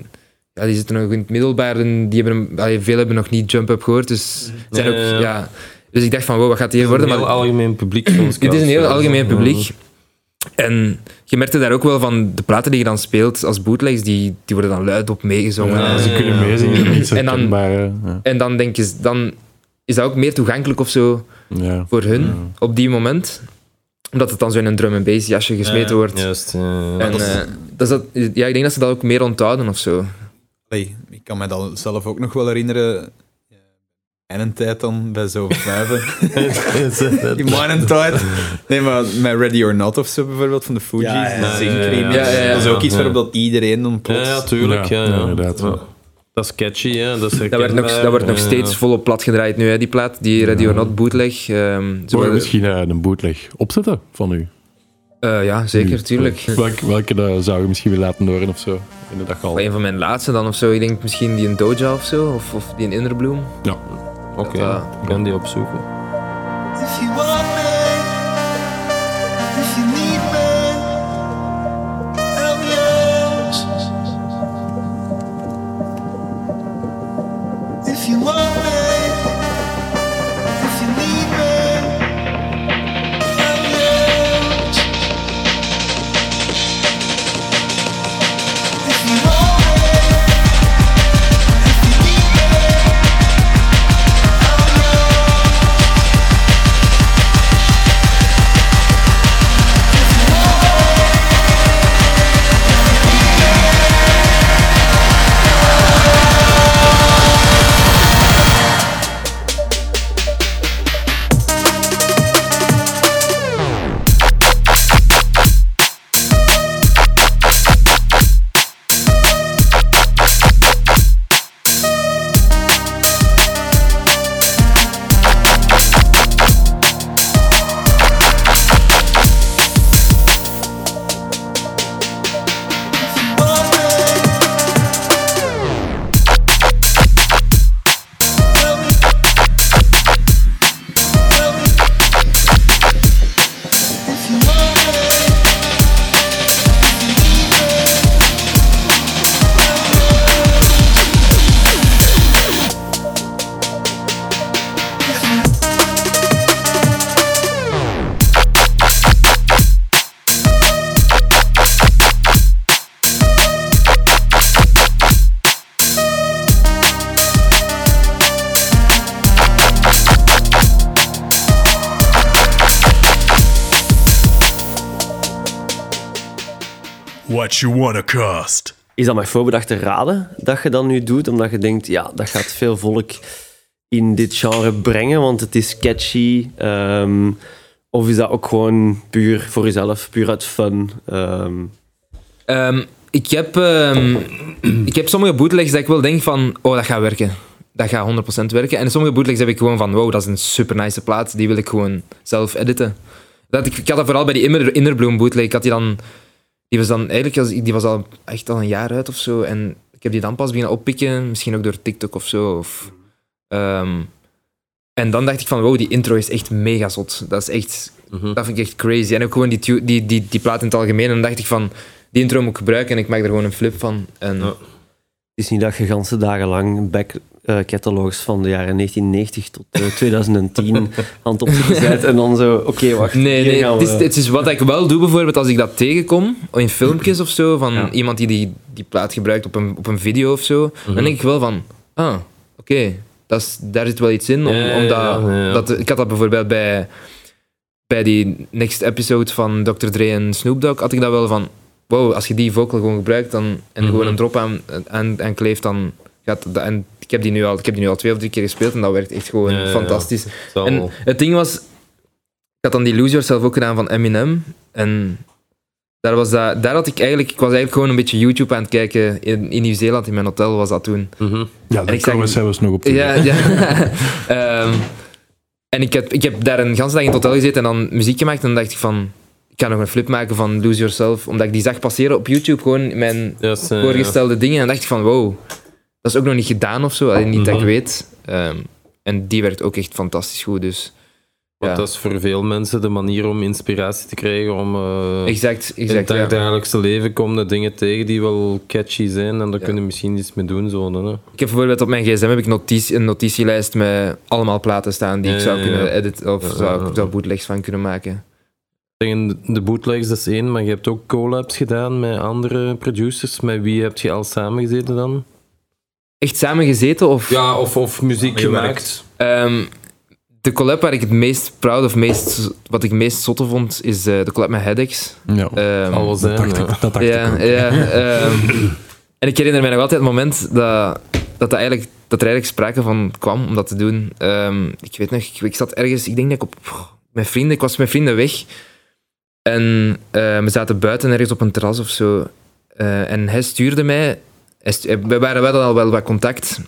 ja, die zitten nog in het middelbaar en die hebben, allee, veel hebben nog niet jump-up gehoord, dus zijn Ja, ook, ja, ja, ja. Dus ik dacht van, wow, wat gaat hier Het is worden? een heel Maar algemeen publiek. het is een heel algemeen publiek. En je merkte daar ook wel van de platen die je dan speelt als bootlegs, die, die worden dan luid op meegezongen. Ja, ze ja, kunnen meezingen, En dan-. En dan denk je, dan is dat ook meer toegankelijk of zo Ja. voor hun Ja. op die moment. Omdat het dan zo in een drum en bass jasje gesmeten wordt. Juist, ja, ja. En, dat is- eh, dat is dat, ja, ik denk dat ze dat ook meer onthouden of zo. Allee, ik kan me dat zelf ook nog wel herinneren. In een tijd dan, bij zo vijven. In mijn tijd. Nee, maar met Ready or Not of zo bijvoorbeeld, van de Fugees. Ja, ja, de ja, ja, ja, ja. Dat is ook iets waarop dat iedereen dan Ja, plots... ja, tuurlijk. Ja, Ja, ja, ja, inderdaad, ja. Dat is catchy, ja. Dat, is Dat wordt nog, dat wordt nog steeds volop plat gedraaid nu, hè, die plaat. Die Ready or Not bootleg. ehm, we worden- misschien eh, een bootleg opzetten van u? Eh, ja, zeker, tuurlijk. Welke, welke dat zou je misschien willen laten horen of zo? In de dag al. Een van mijn laatste dan of zo. Ik denk misschien die een Doja of zo. Of, of die een Innerbloom. Oké, Dat, ik kan die opzoeken. What you wanna cost? Is dat met voorbedachte raden dat je dat nu doet? Omdat je denkt, ja, dat gaat veel volk in dit genre brengen, want het is catchy. ehm, of is dat ook gewoon puur voor jezelf, puur uit fun? Ehm, Ehm, ik, heb, ehm, ik heb sommige bootlegs dat ik wel denk van, oh, dat gaat werken. Dat gaat 100% werken. En sommige bootlegs heb ik gewoon van, wow, dat is een super nice plaat. Die wil ik gewoon zelf editen. Dat ik, ik had dat vooral bij die Inner, Innerbloom bootleg. Ik had die dan... Die was dan eigenlijk... als- Die was al echt al een jaar uit of zo. En ik heb die dan pas beginnen oppikken. Misschien ook door TikTok of zo. Of, ehm, en dan dacht ik van, wow, die intro is echt mega zot. Dat is echt... Mhm. Dat vind ik echt crazy. En ook gewoon die, die, die, die plaat in het algemeen. En dan dacht ik van, die intro moet ik gebruiken. En ik maak er gewoon een flip van. En Ja. Het is niet dat je ganse dagen lang back catalogs van de jaren 1990 tot eh, 2010 hand op de zet en dan zo, oké, wacht. Nee, nee het, is, we- het is wat ik wel doe bijvoorbeeld als ik dat tegenkom, in filmpjes of zo, van Ja. iemand die, die die plaat gebruikt op een, op een video of zo, Mhm. dan denk ik wel van, ah, oké, dat daar zit wel iets in. Om, Ja, ja, omdat, ja, ja. Dat, ik had dat bijvoorbeeld bij, bij die next episode van Dr. Dre en Snoop Dogg, had ik dat wel van, wow, als je die vocal gewoon gebruikt dan, en Mhm. gewoon een drop aan, aan, aan kleeft, dan En ik heb, die nu al, ik heb die nu al twee of drie keer gespeeld en dat werkt echt gewoon Ja, ja, ja. fantastisch. En het ding was, ik had dan die Lose Yourself ook gedaan van Eminem. En daar, was dat, daar had ik eigenlijk, ik was eigenlijk gewoon een beetje YouTube aan het kijken. In, in Nieuw-Zeeland, in mijn hotel was dat toen. Mhm. Ja, daar zeg- zelfs nog op terug. Ja, ja. Ehm, en ik heb, ik heb daar een ganse dag in het hotel gezeten en dan muziek gemaakt. En dan dacht ik van, ik ga nog een flip maken van Lose Yourself. Omdat ik die zag passeren op YouTube, gewoon in mijn voorgestelde dingen. En dan dacht ik van, wow, dat is ook nog niet gedaan of zo. Alleen niet dat ik Mhm. weet. Ehm, en die werkt ook echt fantastisch goed, dus... Want dat is voor veel mensen de manier om inspiratie te krijgen om eh, Exact, in exact. het ja. dagelijkse leven komen dingen tegen die wel catchy zijn en daar Ja. kunnen we misschien iets mee doen. Zo, hè. Ik heb bijvoorbeeld op mijn gsm heb ik notitie, een notitielijst met allemaal platen staan die ik zou kunnen editen of zou, zou bootlegs van kunnen maken. De bootlegs dat is één, maar je hebt ook collabs gedaan met andere producers. Met wie heb je al samengezeten dan? Echt samen gezeten of... Ja, of, of muziek gemaakt. Ehm, de collab waar ik het meest proud of meest, wat ik het meest zotte vond, is eh, de collab met Hedex. Ja, Ehm, Al dat dacht ik, dat dacht ik ja, ook. ja, ehm, en ik herinner mij nog altijd het moment dat, dat, dat, eigenlijk, dat er eigenlijk sprake van kwam om dat te doen. Ehm, ik weet nog, ik, ik zat ergens, ik denk dat ik op pff, mijn vrienden, ik was met mijn vrienden weg. En eh, we zaten buiten ergens op een terras of zo. Eh, en hij stuurde mij, we waren wel al wel wat contact,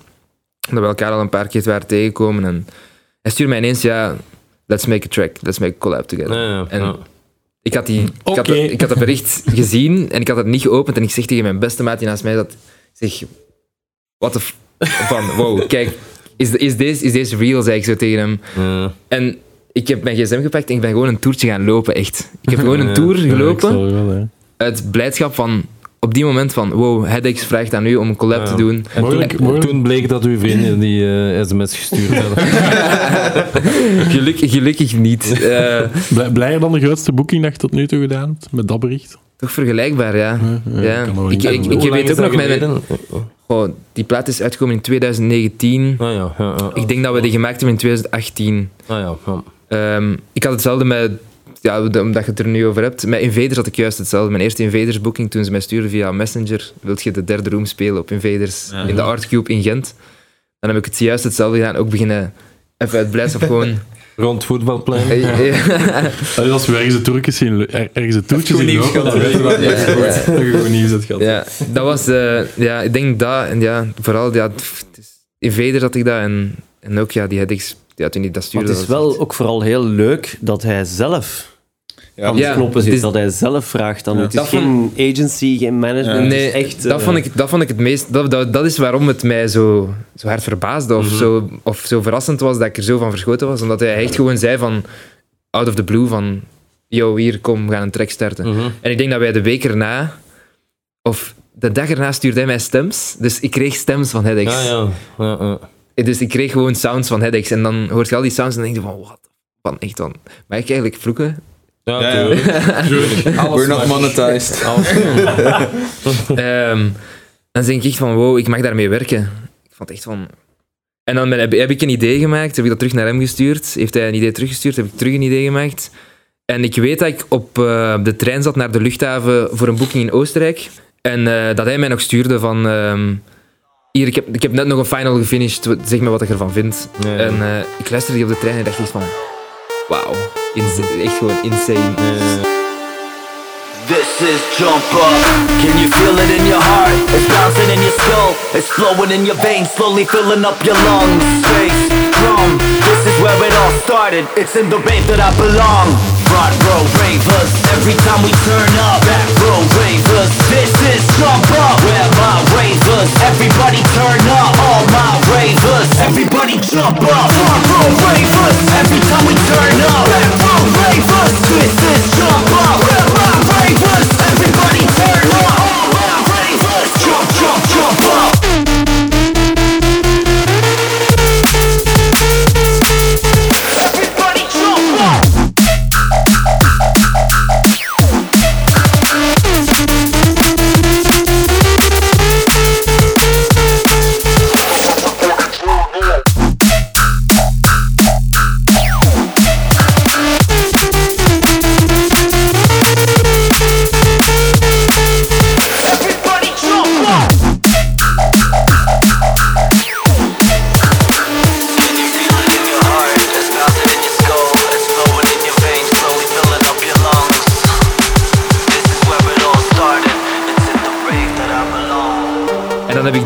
omdat we elkaar al een paar keer waren tegengekomen. En hij stuurde mij ineens, ja, let's make a track, let's make a collab together. Ja, ja, En ja. ik had, die, ik, had, Oké. ik had dat bericht gezien en ik had het niet geopend. En ik zeg tegen mijn beste maat die naast mij dat, zeg, wat de f- van, wow, kijk, is, is, deze, is deze real, zei ik zo tegen hem. Ja. En ik heb mijn gsm gepakt en ik ben gewoon een toertje gaan lopen, echt. Ik heb gewoon een Ja. tour Ja, ik gelopen zal wel, hè. uit blijdschap van, op die moment van, wow, Hedex vraagt aan u om een collab Ja. te doen. En toen, bleek dat uw vrienden die eh, sms gestuurd hadden. gelukkig, gelukkig niet. Eh, Blij- Blijer dan de grootste boeking dat je tot nu toe gedaan hebt, met dat bericht? toch vergelijkbaar, ja. Ja. Ik- weet ook nog mijn- die plaat is uitgekomen in 2019. Ah ja, ja, ja. Ik denk dat we die gemaakt hebben in 2018. Ah ja, ja. Ehm, ik had hetzelfde met, ja, de- omdat je het er nu over hebt, met Invaders had ik juist hetzelfde. Mijn eerste Invaders booking toen ze mij stuurden via Messenger, wilt je de derde room spelen op Invaders Ja. in de Art Cube in Gent. Dan heb ik het juist hetzelfde gedaan, ook beginnen even uit blijdschap gewoon... Rond het voetbalplein. Allee, Als we ergens een toertje zien, er- ergens een toertje goed zien lopen, dan weten we dat ja, ja. dat je goed nieuws hebt gehad. ja, dat was, eh, ja, ik denk dat, en ja, vooral, ja, Invaders had ik dat, en, en ook, ja, die headings, ja, toen ik dat Maar stuurde... het is wel ook vooral heel leuk dat hij zelf Ja, aan de knoppen zit, is- dat hij zelf vraagt dan. Ja. Het is Dat geen agency, geen management, Nee, echt... dat, eh, vond ik, dat vond ik het meest. Dat, dat, dat is waarom het mij zo, zo hard verbaasde of, Mhm. zo, of zo verrassend was dat ik er zo van verschoten was. Omdat hij echt gewoon zei van out of the blue van yo, hier, kom, we gaan een track starten. Mhm. En ik denk dat wij de week erna, of de dag erna stuurde hij mij stems. Dus ik kreeg stems van Hedex. Ja, ja. ja, ja. Dus ik kreeg gewoon sounds van Hedex. En dan hoort je al die sounds en dan denk je van, wat? Van echt dan. Mag ik eigenlijk vloeken? Ja, Ja, ja. We're not monetized. Ehm, dan denk ik echt van, wow, ik mag daarmee werken. Ik vond echt van... En dan ben- heb, heb ik een idee gemaakt, heb ik dat terug naar hem gestuurd. Heeft hij een idee teruggestuurd, heb ik terug een idee gemaakt. En ik weet dat ik op eh, de trein zat naar de luchthaven voor een boeking in Oostenrijk. En eh, dat hij mij nog stuurde van... ehm, hier, ik heb, ik heb net nog een final gefinished, zeg me wat ik ervan vind. En eh, ik luisterde die op de trein en dacht echt van... Wauw, insa- echt insane. This is jump up. Can you feel it in your heart? It's bouncing in your skull. It's flowing in your veins, slowly filling up your lungs. Space, drum, this is where it all started. It's in the rave that I belong. Front row ravers, every time we turn up. Back row ravers, this is jump up. Where my ravers, everybody turn up. All my ravers, everybody jump up. Front row ravers, every time we turn up. Back row ravers, this is jump up. Where my ravers, everybody turn up. All my ravers, jump, jump, jump up.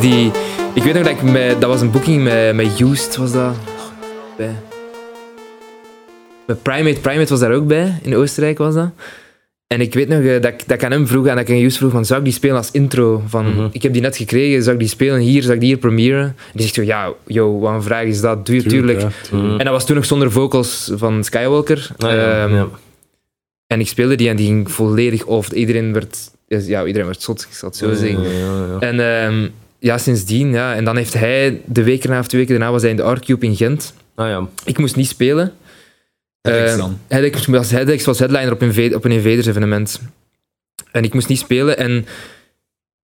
Ik die... Ik weet nog dat ik met... Dat was een booking met, met Used, was dat? Bij. Met Primate. Primate was daar ook bij. In Oostenrijk was dat. En ik weet nog eh, dat, ik, dat ik aan hem vroeg en dat ik aan vroeg van, zou ik die spelen als intro? Van, ik heb die net gekregen, zou ik die spelen hier? Zou ik die hier premieren? En die zegt zo, ja, yo, wat een vraag is dat? Doe je tuurlijk. ja. En dat was toen nog zonder vocals van Skywalker. Ah, ja, Ehm, ja. En ik speelde die en die ging volledig off. Iedereen werd, ja, iedereen werd zot, ik zal het zo zeggen. En ehm, ja, sindsdien, ja. En dan heeft hij de week erna of twee weken daarna was hij in de R-Cube in Gent. Ah ja. Ik moest niet spelen. Eh, dan? Headaches was, was headliner op een, op een Invaders evenement. En ik moest niet spelen. En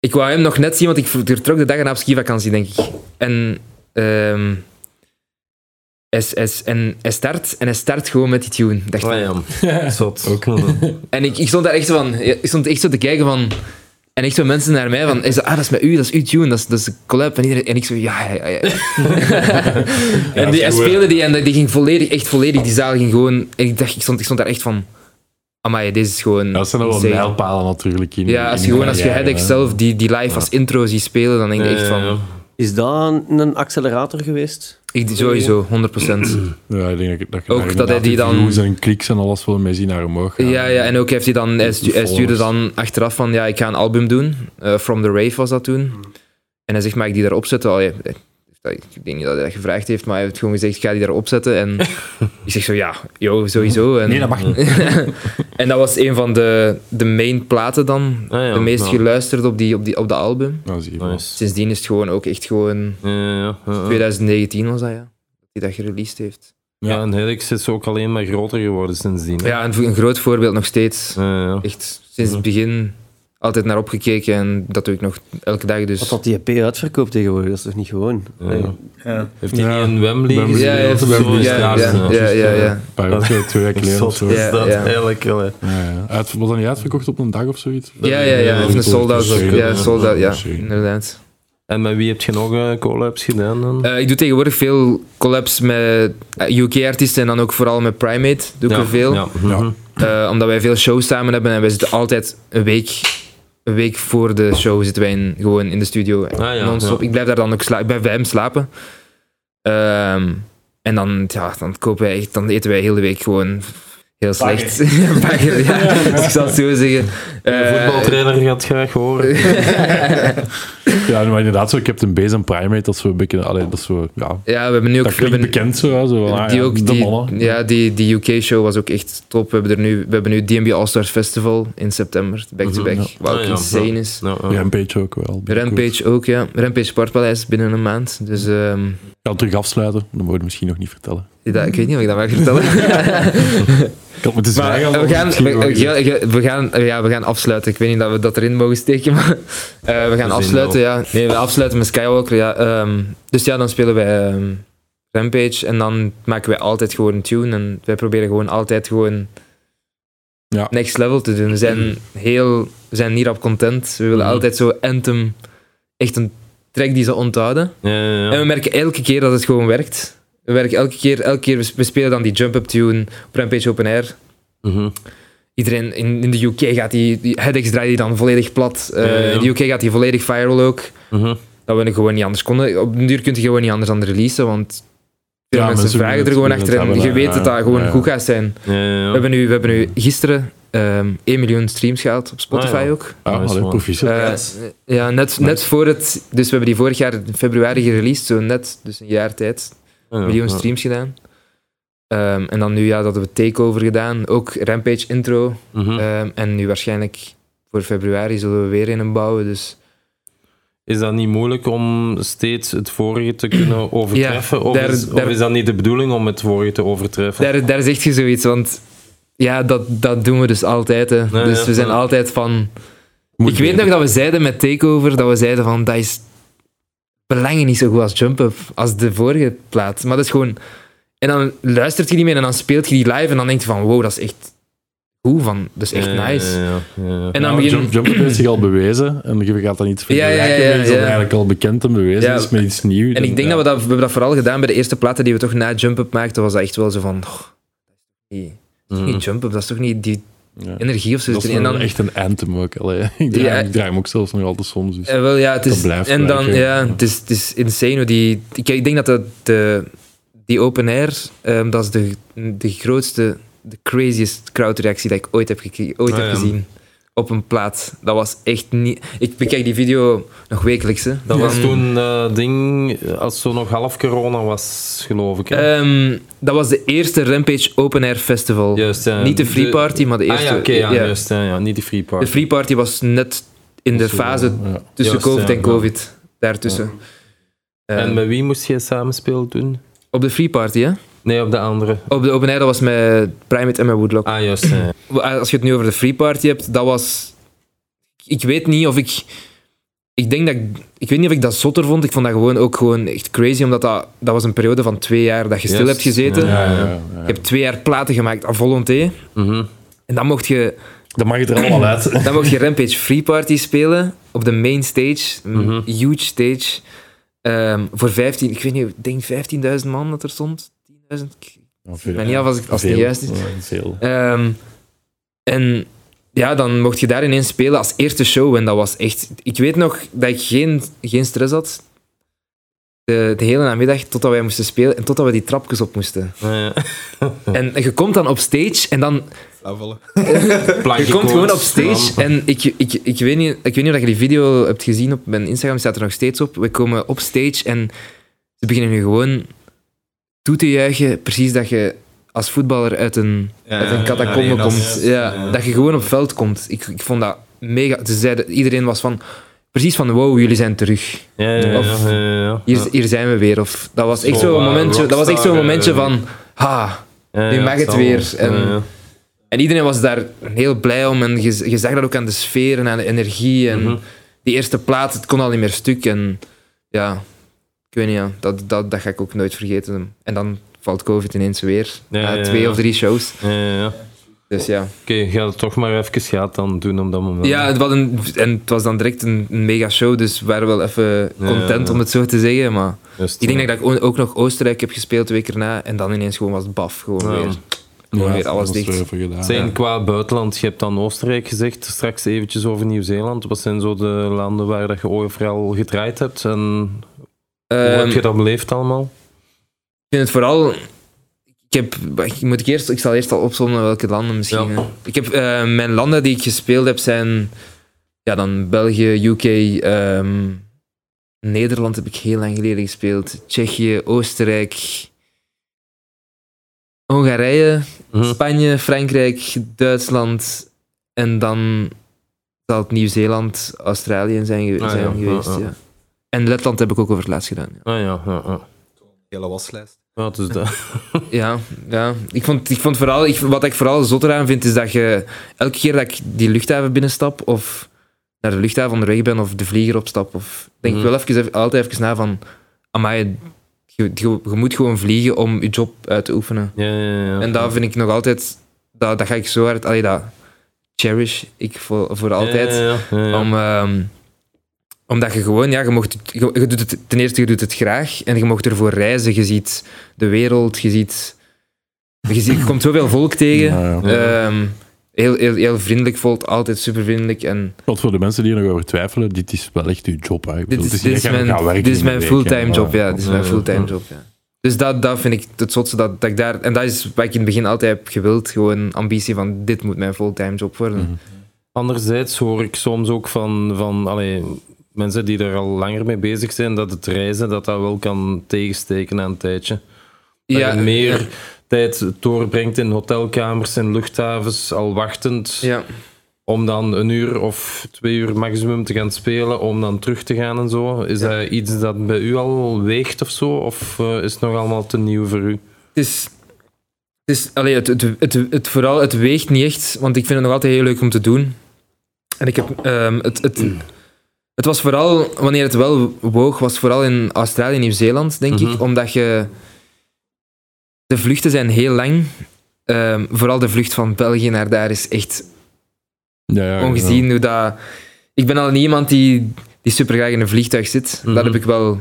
ik wou hem nog net zien, want ik vertrok de dag erna op skivakantie, denk ik. En, ehm, hij, hij, en hij start en hij start gewoon met die tune. Dacht Ah ja. Zot. Ook. en ik, ik stond daar echt zo van, ik stond echt zo te kijken van, en echt zo mensen naar mij van, is dat, ah, dat is met u, dat is uw tune, dat is, dat is een collab. En, iedereen, en ik zo, ja, ja, ja. en die, speelde die en die ging volledig, echt volledig, die zaal ging gewoon, en ik dacht, ik stond, ik stond daar echt van, amai, deze is gewoon... Ja, dat zijn wel mijlpalen natuurlijk in. Ja, als in je gewoon, als je Headache hè. zelf die, die live als intro ziet spelen, dan denk je echt van, Is dat een accelerator geweest? Ik, sowieso, 100%. Ja, ik denk dat, dat je Ook dat hij die dan- views en kliks en alles wel mee zien naar omhoog gaan. Ja, ja, en ook heeft hij dan, hij, stu- hij stuurde dan achteraf van, ja, ik ga een album doen. Eh, From the Rave was dat toen. En hij zegt, mag ik die daarop zetten? Allee, eh, ik denk niet dat hij dat gevraagd heeft, maar hij heeft gewoon gezegd, ik ga die daarop zetten. En ik zeg zo, ja, yo, sowieso. En, Nee, dat mag niet. en dat was een van de, de main platen dan. Ah, ja, de meest geluisterd op, die, op, die, op de album. Nou, zie je wel. Nice. Sindsdien is het gewoon ook echt gewoon... Ja, ja, ja, ja. 2019 was dat, ja. Dat hij dat gereleased heeft. Ja, en Helix is ook alleen maar groter geworden sindsdien. hè. Ja, een, een groot voorbeeld nog steeds. Ja, ja. Echt sinds het begin altijd naar opgekeken en dat doe ik nog elke dag. Dus. Wat dat die EP uitverkoopt tegenwoordig, dat is toch niet gewoon? Ja. Nee. Ja. Heeft hij Ja. niet in Wembley? Ja, ja, of zo? Wembley ja, ja, ja, ja, ja. Een paar weken, twee weken geleden of zo. is Ja, dat ja. eigenlijk wel. hè. Ja, ja. Uit, was dat niet uitverkocht op een dag of zoiets? Ja, ja, ja. Ja, Of een sold-out. Ja, sold-out, ja, inderdaad. En met wie heb je nog eh, collabs gedaan dan? Eh, ik doe tegenwoordig veel collabs met UK-artiesten en dan ook vooral met Primate. Doe ik ja, er veel. Ja. Ja. mhm. Eh, omdat wij veel shows samen hebben en wij zitten altijd een week, een week voor de show zitten wij in, gewoon in de studio. Ah, ja, non-stop. ja. Ik blijf daar dan ook slapen. Ik blijf bij hem slapen. Ehm, en dan, ja, dan, kopen wij, echt- dan eten wij heel de week gewoon heel slecht. Bagger, ja. Dus ik zal het zo zeggen. De Eh, voetbaltrainer gaat graag horen. Ja, maar inderdaad, zo Captain Base en Primate, dat is zo een beetje... Allee, dat is zo, ja, ja, we hebben nu ook... dat klinkt bekend zo, zo van, ah, die ja, ook, de die, mannen. ja, die, die UK-show was ook echt top. We hebben, er nu, we hebben nu DNB All-Stars Festival in september, back-to-back. Mhm, Wat ook Ah, insane ja. is. Rampage ook wel. Rampage ook, ja. Rampage Sportpaleis binnen een maand. Dus ehm, Ik ga het terug afsluiten, dat moet je misschien nog niet vertellen. dat, ik weet niet of ik dat mag vertellen. Ik had moeten zwijgen. we gaan, we, we, gaan, ja, we gaan afsluiten. Ik weet niet dat we dat erin mogen steken, maar eh, we gaan afsluiten, ja. Nee, we afsluiten met Skywalker, ja. Ehm, dus ja, dan spelen wij ehm, Rampage en dan maken wij altijd gewoon een tune en wij proberen gewoon altijd gewoon Ja. next level te doen. We zijn heel, we zijn niet op content. We willen Mhm. altijd zo anthem, echt een track die ze onthouden. Ja, ja, ja. En we merken elke keer dat het gewoon werkt. We werken elke keer, elke keer we, spelen dan die jump-up tune op Rampage Open Air. Mhm. iedereen in, in de UK gaat die, die headaches draait die dan volledig plat. Eh. In de UK gaat die volledig viral ook. Mhm. Dat we gewoon niet anders konden. Op den duur kun je gewoon niet anders dan releasen, want Ja, mensen mensen vragen er gewoon achter en je weet dat dat gewoon ja. goed gaat zijn. Ja, ja, ja. We, hebben nu, we hebben nu gisteren ehm 1 miljoen streams gehaald op Spotify Ah, ja. ook. Ah. Eh, ja, net, net voor het... Dus we hebben die vorig jaar in februari gereleased, zo net, dus een jaar tijd. Ja, ja, miljoen ja. streams gedaan. Ehm, en dan nu ja, dat hebben we Takeover gedaan, ook Rampage intro. Mhm. Ehm, en nu waarschijnlijk voor februari zullen we weer in een bouwen. Dus Is dat niet moeilijk om steeds het vorige te kunnen overtreffen? of, daar- is, daar- of is dat niet de bedoeling om het vorige te overtreffen? daar, daar zegt je zoiets, want ja, dat, dat doen we dus altijd. Hè. Dus ja, we zijn ja. altijd van... Moet ik weet nog dat we zeiden met Takeover, dat we zeiden van, dat is belangen niet zo goed als Jump Up, als de vorige plaat. Maar dat is gewoon... En dan luistert je die mee en dan speelt je die live en dan denk je van, wow, dat is echt goed, van, dat is echt Ja, nice. ja, ja, ja. En dan Ja, begin... Jump, Jump Up heeft zich al bewezen en je gaat dan iets Ja, ja, ja, vergelijken ja, dat eigenlijk al bekend en bewezen Ja, is met iets nieuws. En ik denk dat we dat, we hebben dat vooral gedaan bij de eerste platen die we toch na Jump Up maakten, was dat echt wel zo van, oh, dat is niet, dat is niet Jump Up, dat is toch niet die Ja. energie of zo. Dat is en dan, echt een anthem ook. Allee, ik, draai, Ja. ik draai hem ook zelfs nog altijd soms. Dus. Eh, wel, ja, het Dat is, blijft en dan, ja, het is, het is insane hoe die... Ik, ik denk dat de, de, die open air, ehm, dat is de, de grootste, de craziest crowdreactie dat ik ooit heb, ooit Ah, heb ja. gezien. Op een plaat. Dat was echt niet... Ik bekijk die video nog wekelijks. Hè. Dat was toen eh ding, als zo nog half corona was, geloof ik. Ehm, dat was de eerste Rampage Open Air Festival. Juist, ja. Niet de Free Party, maar de eerste. Ah ja, oké, juist. Ja, niet de free party. De Free Party was net in de fase tussen Juist, COVID en. COVID. Daartussen. En Ehm, met wie moest je samenspelen toen? op de Free Party, hè? Nee, op de andere. Op de Open Air, dat was met Primate en met Woodlock. Ah, juist. ja. Als je het nu over de Free Party hebt, dat was... Ik weet niet of ik... Ik denk dat ik... Ik weet niet of ik dat zotter vond. Ik vond dat gewoon ook gewoon echt crazy, omdat dat, dat was een periode van twee jaar dat je stil hebt gezeten. ja. Ja, ja, ja. Je hebt twee jaar platen gemaakt à volonté. Mhm. En dan mocht je Dat mag het er allemaal uit. Dan mocht je Rampage Free Party spelen op de main stage. Een Mhm. huge stage. Ehm, voor 15, ik weet niet, ik denk 15.000 man dat er stond. 10.000. Ik Ik weet niet af als, ik, als het niet juist is. Veel. Ehm, en ja, dan mocht je daar ineens spelen als eerste show. En dat was echt... Ik weet nog dat ik geen, geen stress had. De, de hele namiddag, totdat wij moesten spelen en totdat we die trapjes op moesten. Ja, ja. En je komt dan op stage en dan Je komt gewoon op stage en ik, ik, ik, weet niet, ik weet niet of je die video hebt gezien op mijn Instagram, staat er nog steeds op. We komen op stage en ze beginnen nu gewoon toe te juichen, precies dat je als voetballer uit een, Ja, uit een catacombe ja, komt. ja. Dat je gewoon op veld komt. Ik, ik vond dat mega... Ze zeiden, iedereen was van... Precies van, wow, jullie zijn terug. Ja, ja, ja, Of-. Hier, hier zijn we weer. Of, dat was echt Zo, zo'n eh, momentje, dat was echt zo'n momentje van... Ha, nu mag het weer. En- iedereen was daar heel blij om. En je, je zag dat ook aan de sfeer en aan de energie. En Mhm. die eerste plaat, het kon al niet meer stuk. En ja, ik weet niet, ja, dat, dat, dat ga ik ook nooit vergeten. En dan valt COVID ineens weer. Ja, na ja, twee ja. of drie shows. Ja, ja, ja. Dus ja. Oké, ga het toch maar even gaat dan doen op dat moment. Ja, het was, een, en het was dan direct een, een mega show. Dus we waren wel even Ja, content ja. om het zo te zeggen. Maar ik denk ja. dat ik ook nog Oostenrijk heb gespeeld twee keer na. En dan ineens gewoon was het baf. Gewoon Ja. weer. Gewoon weer alles dicht. gedaan. Zijn qua buitenland, je hebt dan Oostenrijk gezegd, straks eventjes over Nieuw-Zeeland. Wat zijn zo de landen waar dat je overal gedraaid hebt en hoe Ehm, heb je dat beleefd allemaal? Ik vind het vooral. Ik heb. Moet ik, eerst, ik zal eerst al opzommen welke landen misschien. Ja. Ik heb, eh, mijn landen die ik gespeeld heb zijn. Ja, dan België, UK. ehm, Nederland heb ik heel lang geleden gespeeld. Tsjechië, Oostenrijk. Hongarije, Mhm. Spanje, Frankrijk, Duitsland. En dan zal het Nieuw-Zeeland, Australië zijn, Ah, zijn ja, geweest. Ja. En Letland heb ik ook over het laatst gedaan. ja. Ah ja, ja, ja. Hele waslijst. ja dus dat. Ja, ja. Ik vond, ik vond vooral, ik, wat ik vooral zotter aan vind, is dat je elke keer dat ik die luchthaven binnenstap, of naar de luchthaven onderweg ben, of de vlieger opstap, of denk Mhm. ik wel even, altijd even na van, amai, je, je, je moet gewoon vliegen om je job uit te oefenen. Ja, ja, ja. En dat vind ik nog altijd, dat, dat ga ik zo hard, allee, dat cherish ik voor, voor altijd. Ja, ja, ja, ja. Om, ehm, omdat je gewoon, ja, je, mocht, het- je, je doet het, ten eerste, je doet het graag en je mocht ervoor reizen. Je ziet de wereld, je ziet. Je, ziet, je komt zoveel volk tegen. Ja, ja. Ja. Ehm, heel, heel, heel vriendelijk voelt, altijd super vriendelijk. En Want voor de mensen die er nog over twijfelen, dit is wel echt uw job. Hè. Bedoel, dit is, dit je mijn, dit is mijn fulltime job, ja. Dit is mijn fulltime job, ja. Dus dat, dat vind ik het zotste dat, dat ik daar... En dat is wat ik in het begin altijd heb gewild. Gewoon ambitie van, dit moet mijn fulltime job worden. Mhm. Anderzijds hoor ik soms ook van, van allee, mensen die er al langer mee bezig zijn, dat het reizen dat dat wel kan tegensteken aan een tijdje. Dat Ja, je meer ja. tijd doorbrengt in hotelkamers en luchthavens, al wachtend, Ja. om dan een uur of twee uur maximum te gaan spelen, om dan terug te gaan en zo. Is Ja. dat iets dat bij u al weegt of zo? Of eh, is het nog allemaal te nieuw voor u? Het is... Het, is allee, het, het, het, het, vooral, het weegt niet echt, want ik vind het nog altijd heel leuk om te doen. En ik heb... ehm, het, het, het was vooral, wanneer het wel woog, was vooral in Australië en Nieuw-Zeeland, denk Mhm. ik. Omdat je... De vluchten zijn heel lang. Ehm, vooral de vlucht van België naar daar is echt Ja, ja, ongezien hoe dat... Ik ben al niet iemand die, die super graag in een vliegtuig zit. Mhm. Dat heb ik wel...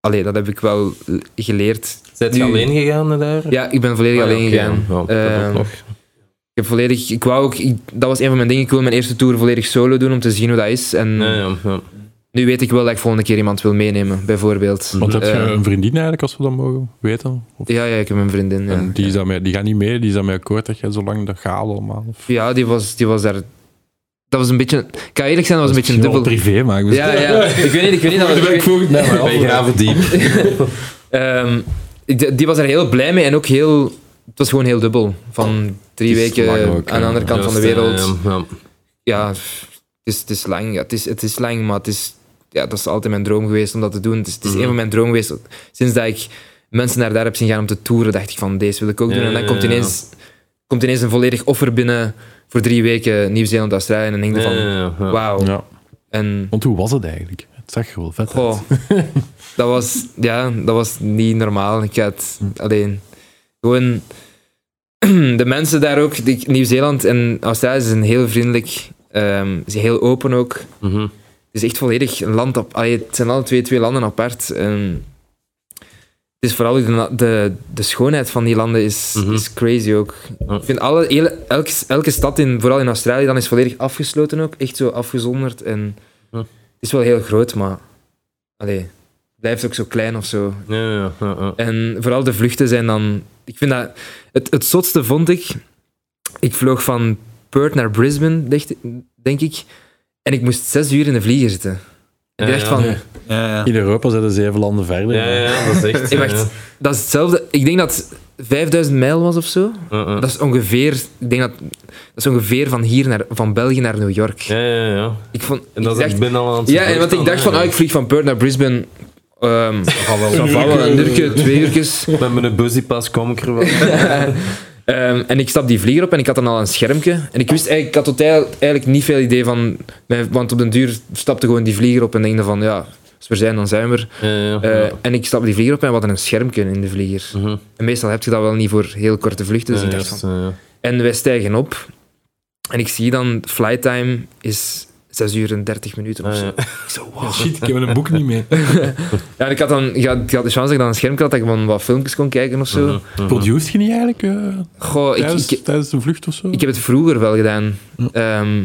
Allee, dat heb ik wel geleerd. Zijt je alleen gegaan naar daar? Ja, ik ben volledig Ah, ja, alleen gegaan. ja. Dat Ehm, ook nog. Ik heb volledig... Ik wou ook... ik- dat was een van mijn dingen. Ik wil mijn eerste tour volledig solo doen om te zien hoe dat is. En Ja, ja, ja. nu weet ik wel dat ik volgende keer iemand wil meenemen, bijvoorbeeld. Want heb je Eh, een vriendin eigenlijk, als we dat mogen weten? Of- Ja, ja, ik heb een vriendin. Ja, en die, is daarmee, die gaat niet mee, die is daarmee akkoord dat jij zo lang dat gaat allemaal? Of? ja die, was, die was daar... Dat was een beetje... Ik ga eerlijk zijn, dat was een beetje een dubbel... privé, maar ik Ja, ja. Ik weet niet, ik weet niet dat was... ik vroeg mij. Wij graven diep. Ehm, ik- die was er heel blij mee en ook heel... Het was gewoon heel dubbel. Van drie weken ook, aan de andere kant van de Juist, wereld. ja, ja. ja, het is, het is lang. Ja, het, is, het is lang, maar het is, ja, dat is altijd mijn droom geweest om dat te doen. Het is, het is Mhm. een van mijn dromen geweest. Sinds dat ik mensen naar daar heb zien gaan om te toeren, dacht ik van, deze wil ik ook doen. Ja, En dan ja, komt ja. ineens, komt ineens een volledig offer binnen voor drie weken Nieuw-Zeeland, Australië. En dan denk je Ja, van, ja, ja, ja. wauw. Ja. En Want hoe was het eigenlijk? Het zag er wel vet goh, uit. dat was, ja, dat was niet normaal. Ik had alleen gewoon... De mensen daar ook, Nieuw-Zeeland en Australië zijn heel vriendelijk. ze zijn heel open ook. Mhm. Het is echt volledig een land op. allee, het zijn alle twee, twee landen apart. En het is vooral de, de, de schoonheid van die landen is, Mhm. is crazy ook. Ik vind alle, hele, elke, elke stad, in, vooral in Australië, dan is volledig afgesloten ook. Echt zo afgezonderd. En Ja. Het is wel heel groot, maar allee, het blijft ook zo klein of zo. Ja, ja, ja, ja. En vooral de vluchten zijn dan... Ik vind dat... Het, het zotste vond ik... Ik vloog van Perth naar Brisbane, dacht- denk ik. En ik moest zes uur in de vlieger zitten. En ik Ja, dacht ja. van... Ja, ja. In Europa zijn er zeven landen verder. Ja, ja, dat is echt. Hey, wacht, ja. dat is hetzelfde. Ik denk dat het 5000 mijl was of zo. Dat is ongeveer... Ik denk dat... Dat is ongeveer van hier naar... Van België naar New York. Ja, ja, ja. Ik vond... En dat ik is dacht, het binnenland. Ja, en want ik dacht van... Ah, ik vlieg van Perth naar Brisbane... ça va wel, een uurtje, twee uurtjes. Met mijn busypas kom ik er wel. Ehm, en ik stap die vlieger op en ik had dan al een schermpje. En ik wist eigenlijk, ik had totaal eigenlijk niet veel idee van... Want op den duur stapte gewoon die vlieger op en denk van, ja, als we er zijn, dan zijn we er. Ja, ja, Eh. En ik stap die vlieger op en we hadden een schermpje in de vlieger. Mhm. En meestal heb je dat wel niet voor heel korte vluchten. Dus ik dacht van... En wij stijgen op. En ik zie dan, flight time is 6 uur en 30 minuten of Ah, zo. ja. Ik zo, wow. Shit, ik heb een boek niet mee. Ja, en ik had dan ik had, ik had de chance dat ik dan een schermpje had, dat ik van wat filmpjes kon kijken of zo. Produced je niet eigenlijk eh, Goh, ik, tijdens, ik, tijdens de vlucht of zo? Ik heb het vroeger wel gedaan. Ehm,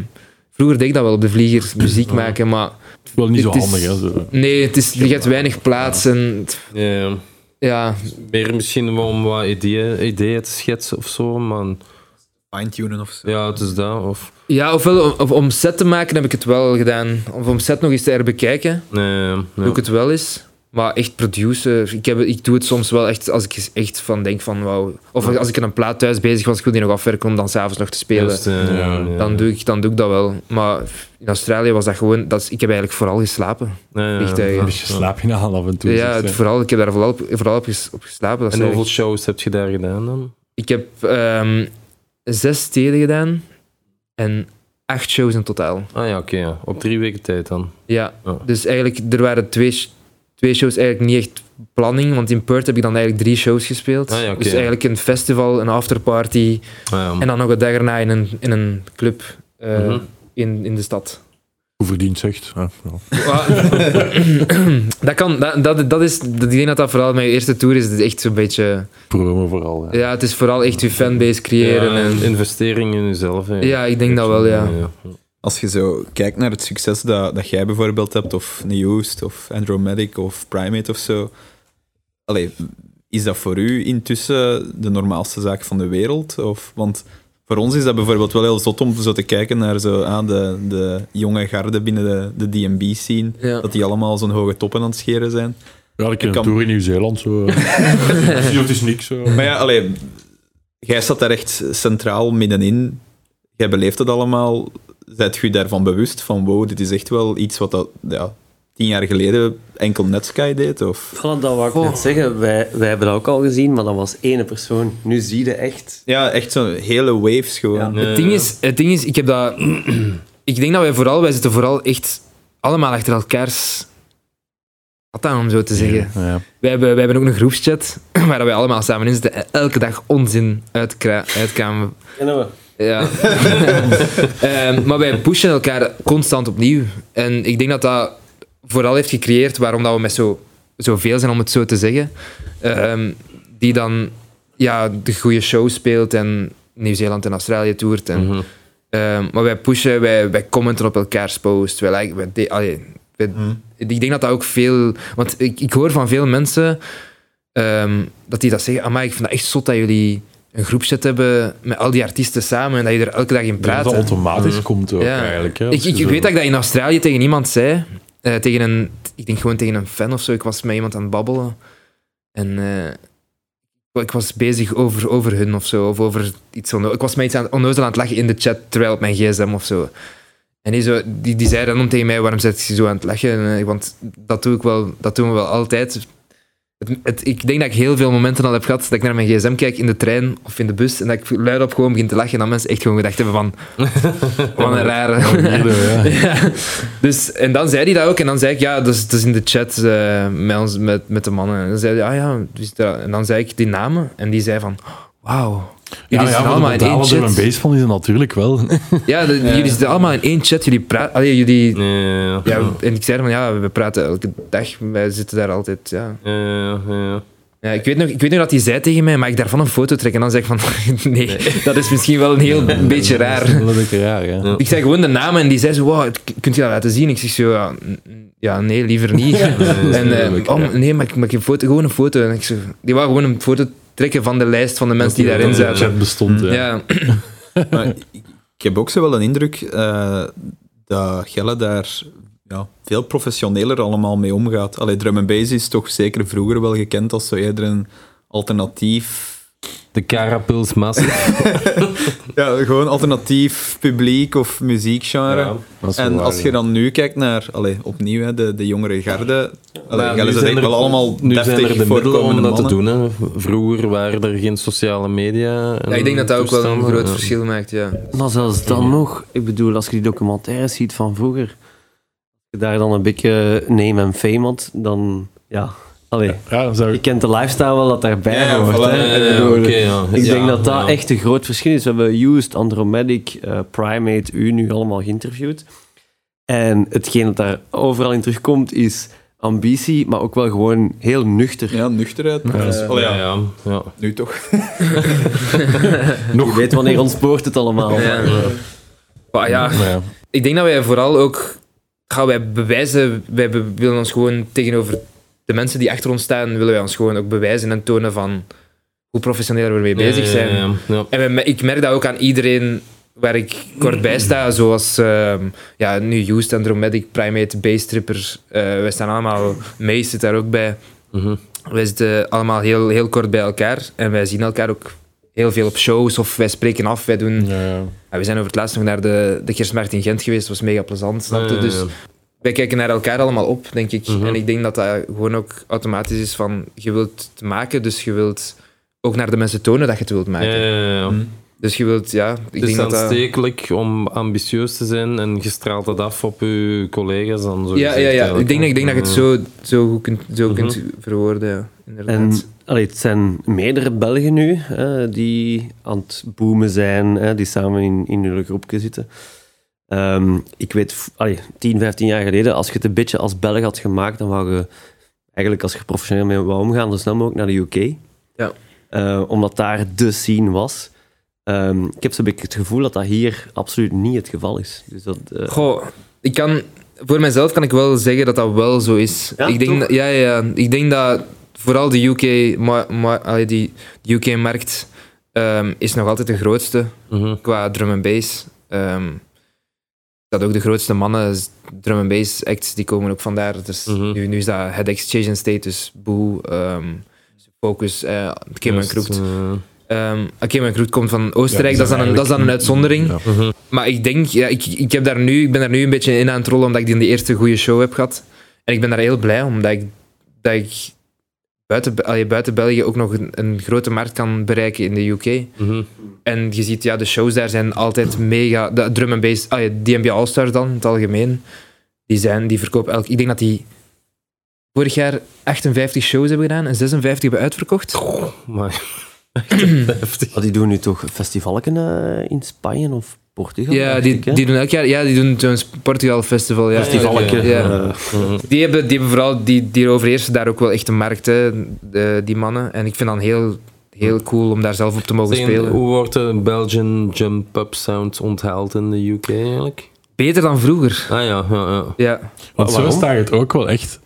vroeger deed ik dat wel op de vlieger, muziek maken, maar wel niet zo is- handig. Hè, zo. nee, het is, je hebt weinig plaats en Ja, ja. Meer misschien wel om wat ideeën, ideeën te schetsen of zo, maar Fine-tunen of zo. ja, het is dat. Of, ja ofwel om, of om set te maken heb ik het wel gedaan, of om set nog eens te herbekijken, nee, ja. doe ik het wel eens. Maar echt producer, ik, heb, ik doe het soms wel echt als ik echt van denk van wauw. Of als ik aan een plaat thuis bezig was, ik wil die nog afwerken om dan s'avonds nog te spelen. Ja, ja, ja. Dan doe, ik, dan doe ik dat wel. Maar in Australië was dat gewoon... Dat is, ik heb eigenlijk vooral geslapen. Ja, ja, vliegtuigen. ja. Een beetje slaap je aan af en toe. ja, het vooral, ik heb daar vooral op, vooral op, ges- op geslapen. Dat En eigenlijk- hoeveel shows heb je daar gedaan dan? Ik heb ehm, zes steden gedaan en acht shows in totaal. Ah ja, oké, ja. op drie weken tijd dan. Ja, dus eigenlijk, er waren twee, twee shows eigenlijk niet echt planning, want in Perth heb ik dan eigenlijk drie shows gespeeld. Ah ja, dus eigenlijk een festival, een afterparty Ah, ja. en dan nog een dag erna in een, in een club eh, Mhm. in, in de stad. Hoe verdient zegt. Ja, ja. dat kan, dat, dat, dat is, ik denk dat dat vooral mijn eerste tour is. Het is echt zo'n beetje... Promo vooral. Ja. Ja, het is vooral echt je fanbase creëren. Ja, en, investering in jezelf. ja, ik denk dat wel, ja. Als je zo kijkt naar het succes dat, dat jij bijvoorbeeld hebt, of Neust, of Andromatic, of Primate of zo. Allee, is dat voor u intussen de normaalste zaak van de wereld? Of, want voor ons is dat bijvoorbeeld wel heel zot om zo te kijken naar zo, ah, de, de jonge garde binnen de, de DB-scene. Ja. Dat die allemaal zo'n hoge toppen aan het scheren zijn. Ja, ik kan- tour in Nieuw-Zeeland. Zo. Het is niks. Zo. Maar ja, allee, jij staat daar echt centraal middenin. Jij beleeft het allemaal. Zijt je daarvan bewust van wow, dit is echt wel iets wat dat, ja, tien jaar geleden enkel Netsky deed? Of? Voilà, dat wou ik net zeggen. Wij, wij hebben dat ook al gezien, maar dat was ene persoon. Nu zie je echt... Ja, echt zo'n hele waves gewoon. Het ding, is, het ding is, ik heb dat... ik denk dat wij vooral, wij zitten vooral echt allemaal achter elkaars... Wat dan, om zo te zeggen. Ja. Wij, hebben, wij hebben ook een groepschat waar wij allemaal samen in zitten en elke dag onzin uitkra- uitkramen. Kennen we? Ja. Ehm, maar wij pushen elkaar constant opnieuw. En ik denk dat dat vooral heeft gecreëerd waarom dat we met zo, zoveel zijn, om het zo te zeggen. Ehm, die dan ja, de goede show speelt en Nieuw-Zeeland en Australië toert. En, Mhm. Ehm, maar wij pushen, wij, wij commenten op elkaars post. Wij, like- wij, de- allee, wij- Ik denk dat dat ook veel... Want ik, ik hoor van veel mensen ehm, dat die dat zeggen. Maar ik vind dat echt zot dat jullie een groepchat hebben met al die artiesten samen en dat je er elke dag in denk dat praat. dat automatisch komt ook Ja. eigenlijk. Hè, Ik, ik, je ik weet dat ik dat in Australië tegen iemand zei. Eh, tegen een, ik denk gewoon tegen een fan of zo. Ik was met iemand aan het babbelen. En eh, ik was bezig over, over hun of zo. Of over iets Ik was met iets aan, onnozel aan het lachen in de chat, terwijl op mijn gsm of zo. En die, zo, die, die zei dan tegen mij, waarom zit je zo aan het lachen? En, eh, want dat doe ik wel, dat doen we wel altijd. Het, het- ik denk dat ik heel veel momenten al heb gehad dat ik naar mijn gsm kijk in de trein of in de bus en dat ik luidop gewoon begin te lachen en dat mensen echt gewoon gedacht hebben van wat een rare... Ja. Ja. Dus, en dan zei hij dat ook. En dan zei ik, ja, dat is, dat is in de chat eh, met, ons, met, met de mannen. En dan zei hij, ah ja, dus dat- en dan zei ik die namen. En die zei van, wauw. Ja, Jullie ja, allemaal de in één chat. drum en bass van is het natuurlijk wel. Ja, de- jullie zitten allemaal in één chat. Jullie praten... Allee, jullie... Ja, ja, ja. Ja, en ik zei van, ja, we praten elke dag. Wij zitten daar altijd, ja. Ja, ja, ja, ja. Ja, ik, weet nog, ik weet nog dat hij zei tegen mij, mag ik daarvan een foto trekken? En dan zeg ik van, nee, dat is misschien wel een heel beetje raar. Dat is een beetje raar, ja. Ik zei gewoon de namen en die zei zo, wow, kunt je dat laten zien? Ik zeg zo, ja, nee, liever niet. en, eh, oh, nee, maar ik maak een foto, gewoon een foto. En ik zo, die wou gewoon een foto trekken van de lijst van de mensen die daarin zaten. chat bestond, ja. Ja, Maar ik, ik heb ook zo wel een indruk eh, dat Gelle daar ja, veel professioneler allemaal mee omgaat. Allee, drum and bass is toch zeker vroeger wel gekend als zo eerder een alternatief... De Massive. Ja, gewoon alternatief publiek of muziekgenre. Ja, En waar, als je ja. dan nu kijkt naar, allee, opnieuw, hè, de, de jongere garde, allee, nu zijn er- wel allemaal Nu zijn er de middelen om dat te doen. Hè. Vroeger waren er geen sociale media. en ja, ik denk dat dat ook wel een groot ja. verschil maakt, ja. Maar zelfs dan nog, ik bedoel, als je die documentaires ziet van vroeger, als je daar dan een beetje name en fame had, dan ja, allee, Ja, zou je ik... kent de lifestyle wel dat daarbij Ja, hoort. voilà. hè. Ja, Ik ja, bedoel, oké, ja. Ik Ja, denk dat dat ja. echt een groot verschil is. We hebben Used, Andromedic, eh, Primate, u nu allemaal geïnterviewd. En hetgeen dat daar overal in terugkomt is ambitie, maar ook wel gewoon heel nuchter. Ja, nuchterheid. Dus, allee, Ja, ja, ja, ja. nu toch. Je weet wanneer ontspoort het allemaal. Ja. Maar ja, ik denk dat wij vooral ook gaan wij bewijzen, wij willen ons gewoon tegenover de mensen die achter ons staan, willen wij ons gewoon ook bewijzen en tonen van hoe professioneel we ermee bezig zijn. Ja, ja, ja. En we- ik merk dat ook aan iedereen waar ik kort bij sta, zoals ehm, ja, nu Used, Andromedic, Primate, Baystripper. eh wij staan allemaal, Mace zit daar ook bij. Mhm. Wij zitten allemaal heel, heel kort bij elkaar en wij zien elkaar ook heel veel op shows of wij spreken af. Wij doen, Ja, ja. ja, we zijn over het laatst nog naar de, de Kerstmarkt in Gent geweest, dat was mega plezant. snap je? Dus. Wij kijken naar elkaar allemaal op, denk ik. Mhm. En ik denk dat dat gewoon ook automatisch is van, je wilt het maken, dus je wilt ook naar de mensen tonen dat je het wilt maken. Ja, ja, ja. Dus je wilt, ja, ik Het is denk dat dat... aanstekelijk om ambitieus te zijn en je straalt dat af op je collega's. Dan zo Ja, ja, ja. Ik denk, dat, ik denk dat je het Ja. zo, zo goed kunt, zo Mhm. kunt verwoorden, ja. Inderdaad. En allee, het zijn meerdere Belgen nu hè, die aan het boomen zijn, hè, die samen in, in hun groepje zitten. Ehm, ik weet, allee, 10, 15 jaar geleden, als je het een beetje als Belg had gemaakt, dan wou je eigenlijk als je professioneel mee wou omgaan, zo snel mogelijk naar de UK. Ja. Eh, omdat daar de scene was. Ehm, ik heb zo'n beetje het gevoel dat dat hier absoluut niet het geval is. Dus dat, eh, Goh, ik kan, voor mezelf kan ik wel zeggen dat dat wel zo is. Ja, ik, denk dat, ja, ja, ja. ik denk dat vooral de UK, ma, ma- allee, die, de UK-markt ehm, is nog altijd de grootste Mhm. qua drum en bass. Ehm, dat ook de grootste mannen, drum en bass acts, die komen ook vandaar. Dus Mhm. nu, nu is dat Head Exchange and State, dus Boo, ehm, Focus, uh, Kim en Dus, Kroekt. eh, Ehm Kim en Kroekt komt van Oostenrijk, Ja, dat, is dan een, dat is dan een uitzondering. Ja. mhm. Maar ik denk, ja, ik, ik, heb daar nu, ik ben daar nu een beetje in aan het rollen, omdat ik die in de eerste goede show heb gehad. En ik ben daar heel blij om, omdat ik, dat ik buiten, allee, buiten België ook nog een, een grote markt kan bereiken in de UK. Mhm. En je ziet, ja, de shows daar zijn altijd mega... De drum en bass, allee, DNB All-Stars dan, in het algemeen, die, zijn, die verkopen elk... Ik denk dat die vorig jaar 58 shows hebben gedaan en 56 hebben uitverkocht. Maar heftig. maar die doen nu toch festivalken eh, in Spanje of Portugal? Ja, die, ik, die doen elk jaar... Ja, die doen zo'n Portugal Festival. Ja. Die hebben, die hebben vooral, die, die overheersen daar ook wel echt de markt, hè, de, die mannen. En ik vind dat heel, heel cool om daar zelf op te mogen spelen. Hoe wordt de Belgian jump-up sound onthaald in de UK eigenlijk? Beter dan vroeger. Ah ja, ja, ja. Ja. Want zo staat het ook wel echt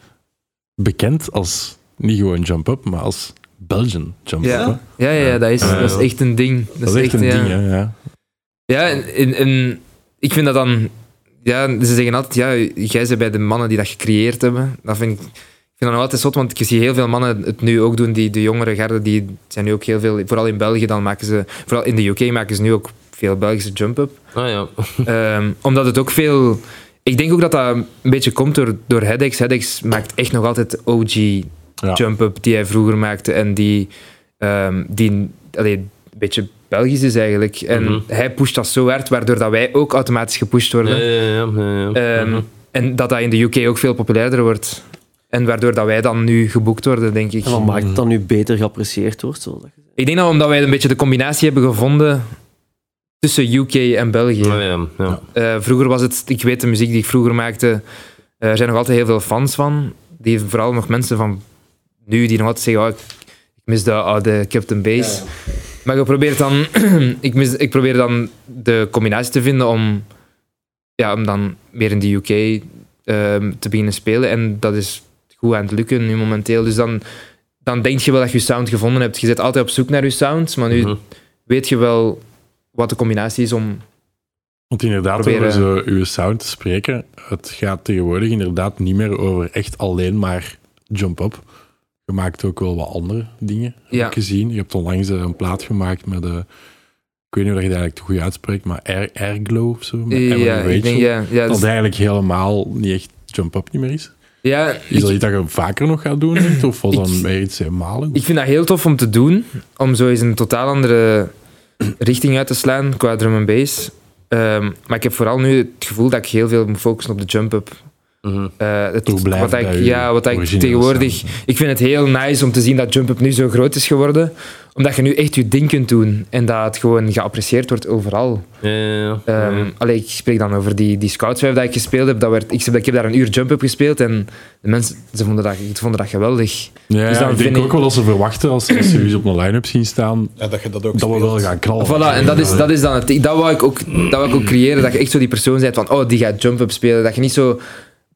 bekend als niet gewoon jump-up, maar als Belgian jump-up. hè. Ja. Ja, ja, ja, dat is, Ja. dat is echt een ding. Dat is echt een ja. ding, hè, ja. Ja, en, en, ik vind dat dan... Ja, ze zeggen altijd, ja, jij bent bij de mannen die dat gecreëerd hebben. Dat vind ik... Ik vind dat nog altijd zot, want je ziet heel veel mannen het nu ook doen. Die, de jongere garde, die zijn nu ook heel veel... Vooral in België, dan maken ze... Vooral in de UK maken ze nu ook veel Belgische jump-up. Ah ja. Ehm, omdat het ook veel... Ik denk ook dat dat een beetje komt door, door Headex. Headex maakt echt nog altijd OG Ja. jump-up die hij vroeger maakte. En die, ehm, die allee, een beetje Belgisch is eigenlijk. En Mhm. hij pusht dat zo hard, waardoor dat wij ook automatisch gepusht Ja, worden. ja, ja. ja, ja. Ehm, Mhm. En dat dat in de UK ook veel populairder wordt. En waardoor dat wij dan nu geboekt worden, denk ik. en wat maakt het dan nu beter geapprecieerd wordt? Zoals dat je zegt? Ik denk dat omdat wij een beetje de combinatie hebben gevonden tussen UK en België. Ah, ja, ja. Eh, vroeger was het, ik weet de muziek die ik vroeger maakte, eh, er zijn nog altijd heel veel fans van. Die vooral nog mensen van nu die nog altijd zeggen, oh, ik, ik mis de oude Captain Bass. Maar ik probeer dan, ik, mis, ik probeer dan de combinatie te vinden om, ja, om dan meer in de UK ehm, te beginnen spelen. En dat is goed aan het lukken nu momenteel. Dus dan, dan denk je wel dat je je sound gevonden hebt. Je zit altijd op zoek naar je sound, maar nu Mhm. weet je wel wat de combinatie is om Want inderdaad, Proberen- over zo uw sound te spreken, het gaat tegenwoordig inderdaad niet meer over echt alleen maar jump-up. Je maakt ook wel wat andere dingen, heb ik gezien. Je hebt onlangs eh, een plaat gemaakt met, de ik weet niet of je het eigenlijk te goed uitspreekt, maar Air, Airglow of zo. Met Ja, ik denk, ja, ja, Dat eigenlijk helemaal niet echt jump-up niet meer is. ja Is ik, dat iets dat je vaker nog gaat doen? echt? Of was Ik- dat meer iets eenmalig? ik vind dat heel tof om te doen, om zo eens een totaal andere richting uit te slaan qua drum en bass. Ehm, maar ik heb vooral nu het gevoel dat ik heel veel moet focussen op de jump-up. Mhm. Eh, het- wat ik, je ja, wat ik tegenwoordig... Ik vind het heel nice om te zien dat jump-up nu zo groot is geworden. Omdat je nu echt je ding kunt doen. En dat het gewoon geapprecieerd wordt overal. Ja, ja, ja. Ehm, Ja. allee, ik spreek dan over die, die Scoutswijf dat ik gespeeld heb. Dat werd, ik, ik heb daar een uur jump-up gespeeld en de mensen ze vonden, dat, ze vonden dat geweldig. Ja, Dus dan ik vind denk ik- ook wel dat ze verwachten als, als ze u op een line-up zien staan, Ja, dat je dat ook dat we wel gaan knallen. Voilà, en dat is, dat is dan het. Dat wou, ik ook, dat wou ik ook creëren, dat je echt zo die persoon bent van, oh, die gaat jump-up spelen. Dat je niet zo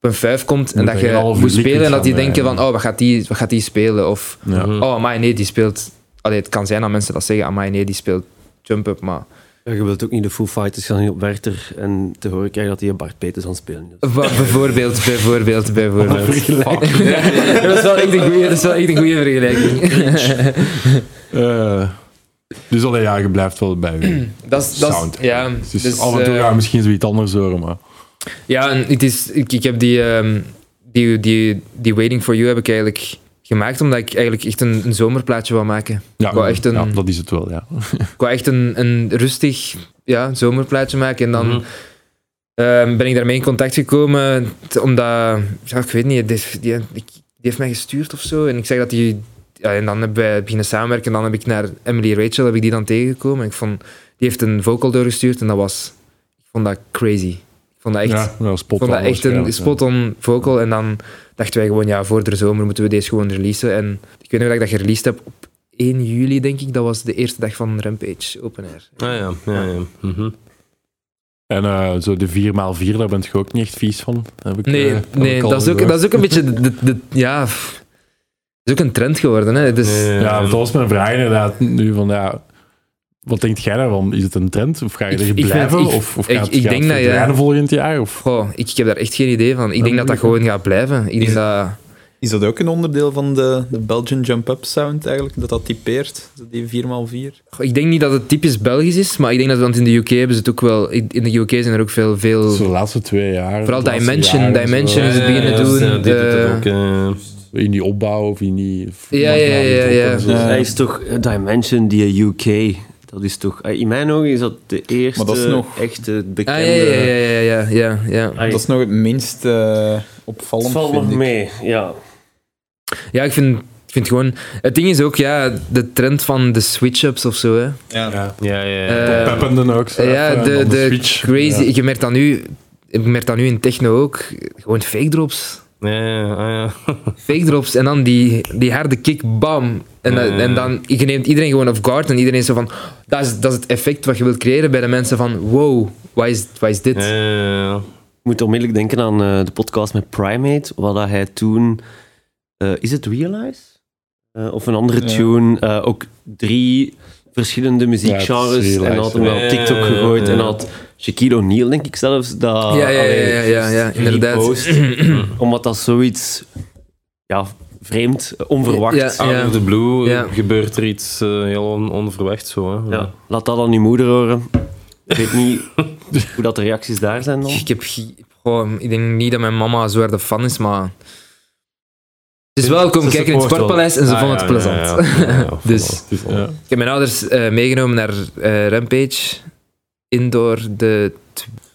op een vijf komt en dat je moet spelen en dat die denken eh, van, oh, wat gaat die, wat gaat die spelen? Of, Ja. Oh, maar nee, die speelt... Allee, het kan zijn dat mensen dat zeggen, amai, nee, die speelt jump-up, maar... Ja, je wilt ook niet de Foo Fighters gaan op Werther en te horen krijgen dat hij een Bart Peters aan het spelen is. Bijvoorbeeld, bijvoorbeeld, bijvoorbeeld. Ja, dat is wel echt een goeie, dat is wel echt een goede vergelijking. Eh, dus alleen ja, je blijft wel bij je Dat is, dat is- sound. ja, Dus, dus, af en toe eh, ja, misschien zoiets anders horen, maar... Ja, en het is, ik, ik heb die, ehm, die, die, die Waiting for You heb ik eigenlijk gemaakt omdat ik eigenlijk echt een, een zomerplaatje wil maken. Ja, wou echt een, ja, dat is het wel, ja. ik wou echt een, een rustig ja, zomerplaatje maken. En dan Mhm. ehm, ben ik daarmee in contact gekomen omdat, ja, ik weet niet, die, die heeft mij gestuurd of zo. En ik zeg dat die, ja, en dan hebben wij beginnen samenwerken. En dan heb ik naar Emily Rachel, heb ik die dan tegengekomen. En ik vond, die heeft een vocal doorgestuurd en dat was, ik vond dat crazy. Vond dat echt, Ja, spot vond dat on echt een ja. spot-on vocal. En dan dachten wij gewoon, ja, voor de zomer moeten we deze gewoon releasen. En ik weet nog dat ik dat gereleased heb op 1 juli, denk ik. Dat was de eerste dag van Rampage Open Air. Ah ja, ja, ja. Mhm. En eh, zo de 4x4, daar ben je ook niet echt vies van. Heb ik, Nee, eh, heb nee ik dat, is ook, dat is ook een beetje... De, de, de- ja, het is ook een trend geworden. Hè. Dus, Ja, dat was mijn vraag inderdaad nu van ja. Wat denkt jij daarvan? Is het een trend? Of ga je Ik- er vind- blijven? ik- of of ik- gaat, ik gaat denk dat verdwijnen volgend jaar? Of? Goh, ik, ik heb daar echt geen idee van. Ik Dat denk dat dat gewoon gaat blijven. Ik denk Is- dat... Is dat ook een onderdeel van de, de Belgian Jump-Up sound eigenlijk? Dat dat typeert? Die 4x4? Goh, Ik denk niet dat het typisch Belgisch is, maar ik denk dat, want in de UK hebben ze het ook wel... In de UK zijn er ook veel... veel Zo de laatste twee jaar. Vooral de Dimension, jaren, Dimension is het beginnen Ja, doen. ja, die doet het eh, ook, eh. In die opbouw of in die. Ja, ja, ja, ja. Dus hij is toch eh, Dimension, die UK. Dat is toch, eh, in mijn ogen is dat de eerste Maar dat is nog- echte bekende. Ah, ja, ja, ja, ja, ja, ja, ja. Ai, Dat is nog het minst het opvallend, valt vind nog ik. mee, ja. Ja, ik vind, ik vind gewoon... Het ding is ook, ja, de trend van de switch-ups of zo, hè. Ja. Ja. Ja, ja, ja. Peppenden ook. Zo ja, de, de switch. crazy... Ja. Je merkt dat nu... Je merkt dat nu in techno ook. Gewoon fake drops. Ja, ja, ah, ja. Fake drops en dan die, die harde kick, bam. En, dan- Ja. en dan je neemt iedereen gewoon off guard en iedereen is zo van... Dat is, dat is het effect wat je wilt creëren bij de mensen van... Wow, wat is, wat is dit? Ja, ja, ja. Ik moet onmiddellijk denken aan eh, de podcast met Primate, waar dat hij toen... eh, is het Realize? Eh, of een andere Ja. tune. eh, ook drie verschillende muziekgenres. En had hem op TikTok Ja, ja, ja, gegooid. En had Shaquille O'Neal, denk ik zelfs, dat... Ja, ja, ja, allee, ja, ja, ja, inderdaad. repost. omdat dat zoiets... Ja, vreemd, onverwacht. Ja, Out ja. of the blue Ja. gebeurt er iets eh, heel on- onverwachts zo. Hè. Ja, laat dat aan uw moeder horen. Ik weet niet hoe dat de reacties daar zijn dan. Ik, heb, ik denk niet dat mijn mama zo erg de fan is, maar... Ze is wel komen Ze kijken in het. Sportpaleis en ze Ah, vond ja, het plezant. ja, ja, ja, ja, Dus-. Ik heb mijn ouders eh, meegenomen naar eh, Rampage Indoor, de,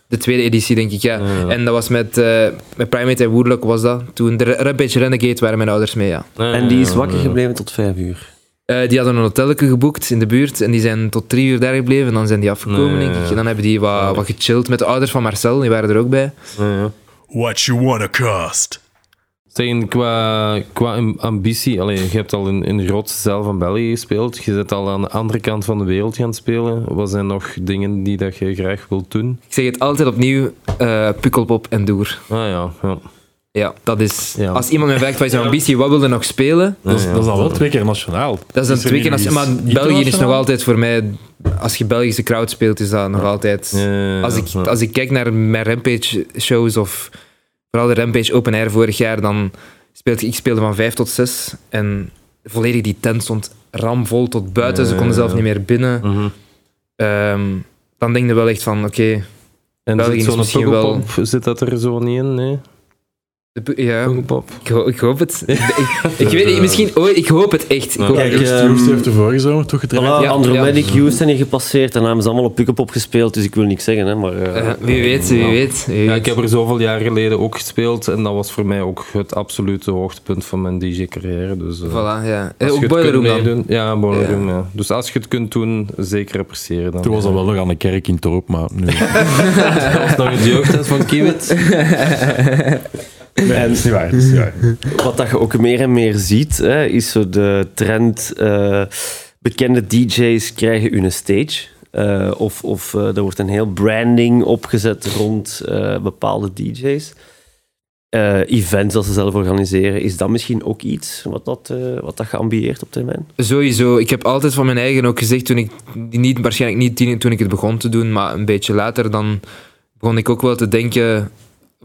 de tweede editie, denk ik, ja. Ja. En dat was met, eh, met Primate en Woodlock was dat. Toen de Rampage Renegade waren mijn ouders mee, ja. Ja, En die is wakker ja. gebleven tot vijf uur. Eh, die hadden een hotelletje geboekt in de buurt en die zijn tot drie uur daar gebleven. En dan zijn die afgekomen, Nee, denk ik. En dan hebben die wat, wat gechilled met de ouders van Marcel, die waren er ook bij. Ja, ja. What you wanna cost? Zeg, qua, qua am- ambitie, allee, je hebt al in, in de grootste zaal van België gespeeld. Je zit al aan de andere kant van de wereld gaan spelen. Wat zijn nog dingen die dat je graag wilt doen? Ik zeg het altijd opnieuw, eh Pukkelpop en Doer. Ah ja, ja. Ja, dat is... Ja. Als iemand mij vraagt, wat is je ambitie, wat wil je nog spelen? Dat, is, Ja, ja. dat is al wel twee keer nationaal. Dat is er twee keer... als- Maar België is nog altijd voor mij... Als je Belgische crowd speelt, is dat nog altijd... Ja, Als ik, ja. als ik kijk naar mijn Rampage-shows of vooral de Rampage Open Air vorig jaar, dan speelde ik speelde van 5 tot 6 en volledig die tent stond ramvol tot buiten. Ze konden ja, zelf ja. niet meer binnen. Mhm. Ehm, dan denk je wel echt van, oké, En België zit is zo'n misschien wel- zit dat er zo niet in? Nee? De ja, ik, ho- ik hoop het. ik, ik weet niet, misschien, oh, ik hoop het echt. Ik hoop Kijk, het. Joost, Joost heeft de vorige zomer toch Voilà, getraind. Ja, Andromedic Youth zijn hier gepasseerd en hebben ze allemaal op Pukkelpop gespeeld, dus ik wil niks zeggen, hè, maar... eh, Eh, wie weet, wie Ja. weet. Wie Ja, ik heb er zoveel jaar geleden ook gespeeld en dat was voor mij ook het absolute hoogtepunt van mijn DJ-carrière. Dus, eh, Voilà, ja. Eh, je ook Boiler Room meedoen- Ja, Boiler Room, ja. Dus als je het kunt doen, zeker appreciëren dan. Toen was dat wel nog aan de kerk in Torp, maar nu... Dat was nog het jeugdhuis van Kiewit. Nee, dat is niet waar. Dat is niet waar. Wat dat je ook meer en meer ziet, hè, is zo de trend... eh, bekende DJ's krijgen hun stage. Eh, of of eh, er wordt een heel branding opgezet rond eh, bepaalde DJ's. Eh, events dat ze zelf organiseren, is dat misschien ook iets wat dat, wat dat geambieerd op termijn? Sowieso. Ik heb altijd van mijn eigen ook gezegd, toen ik, niet, waarschijnlijk niet toen ik het begon te doen, maar een beetje later, dan begon ik ook wel te denken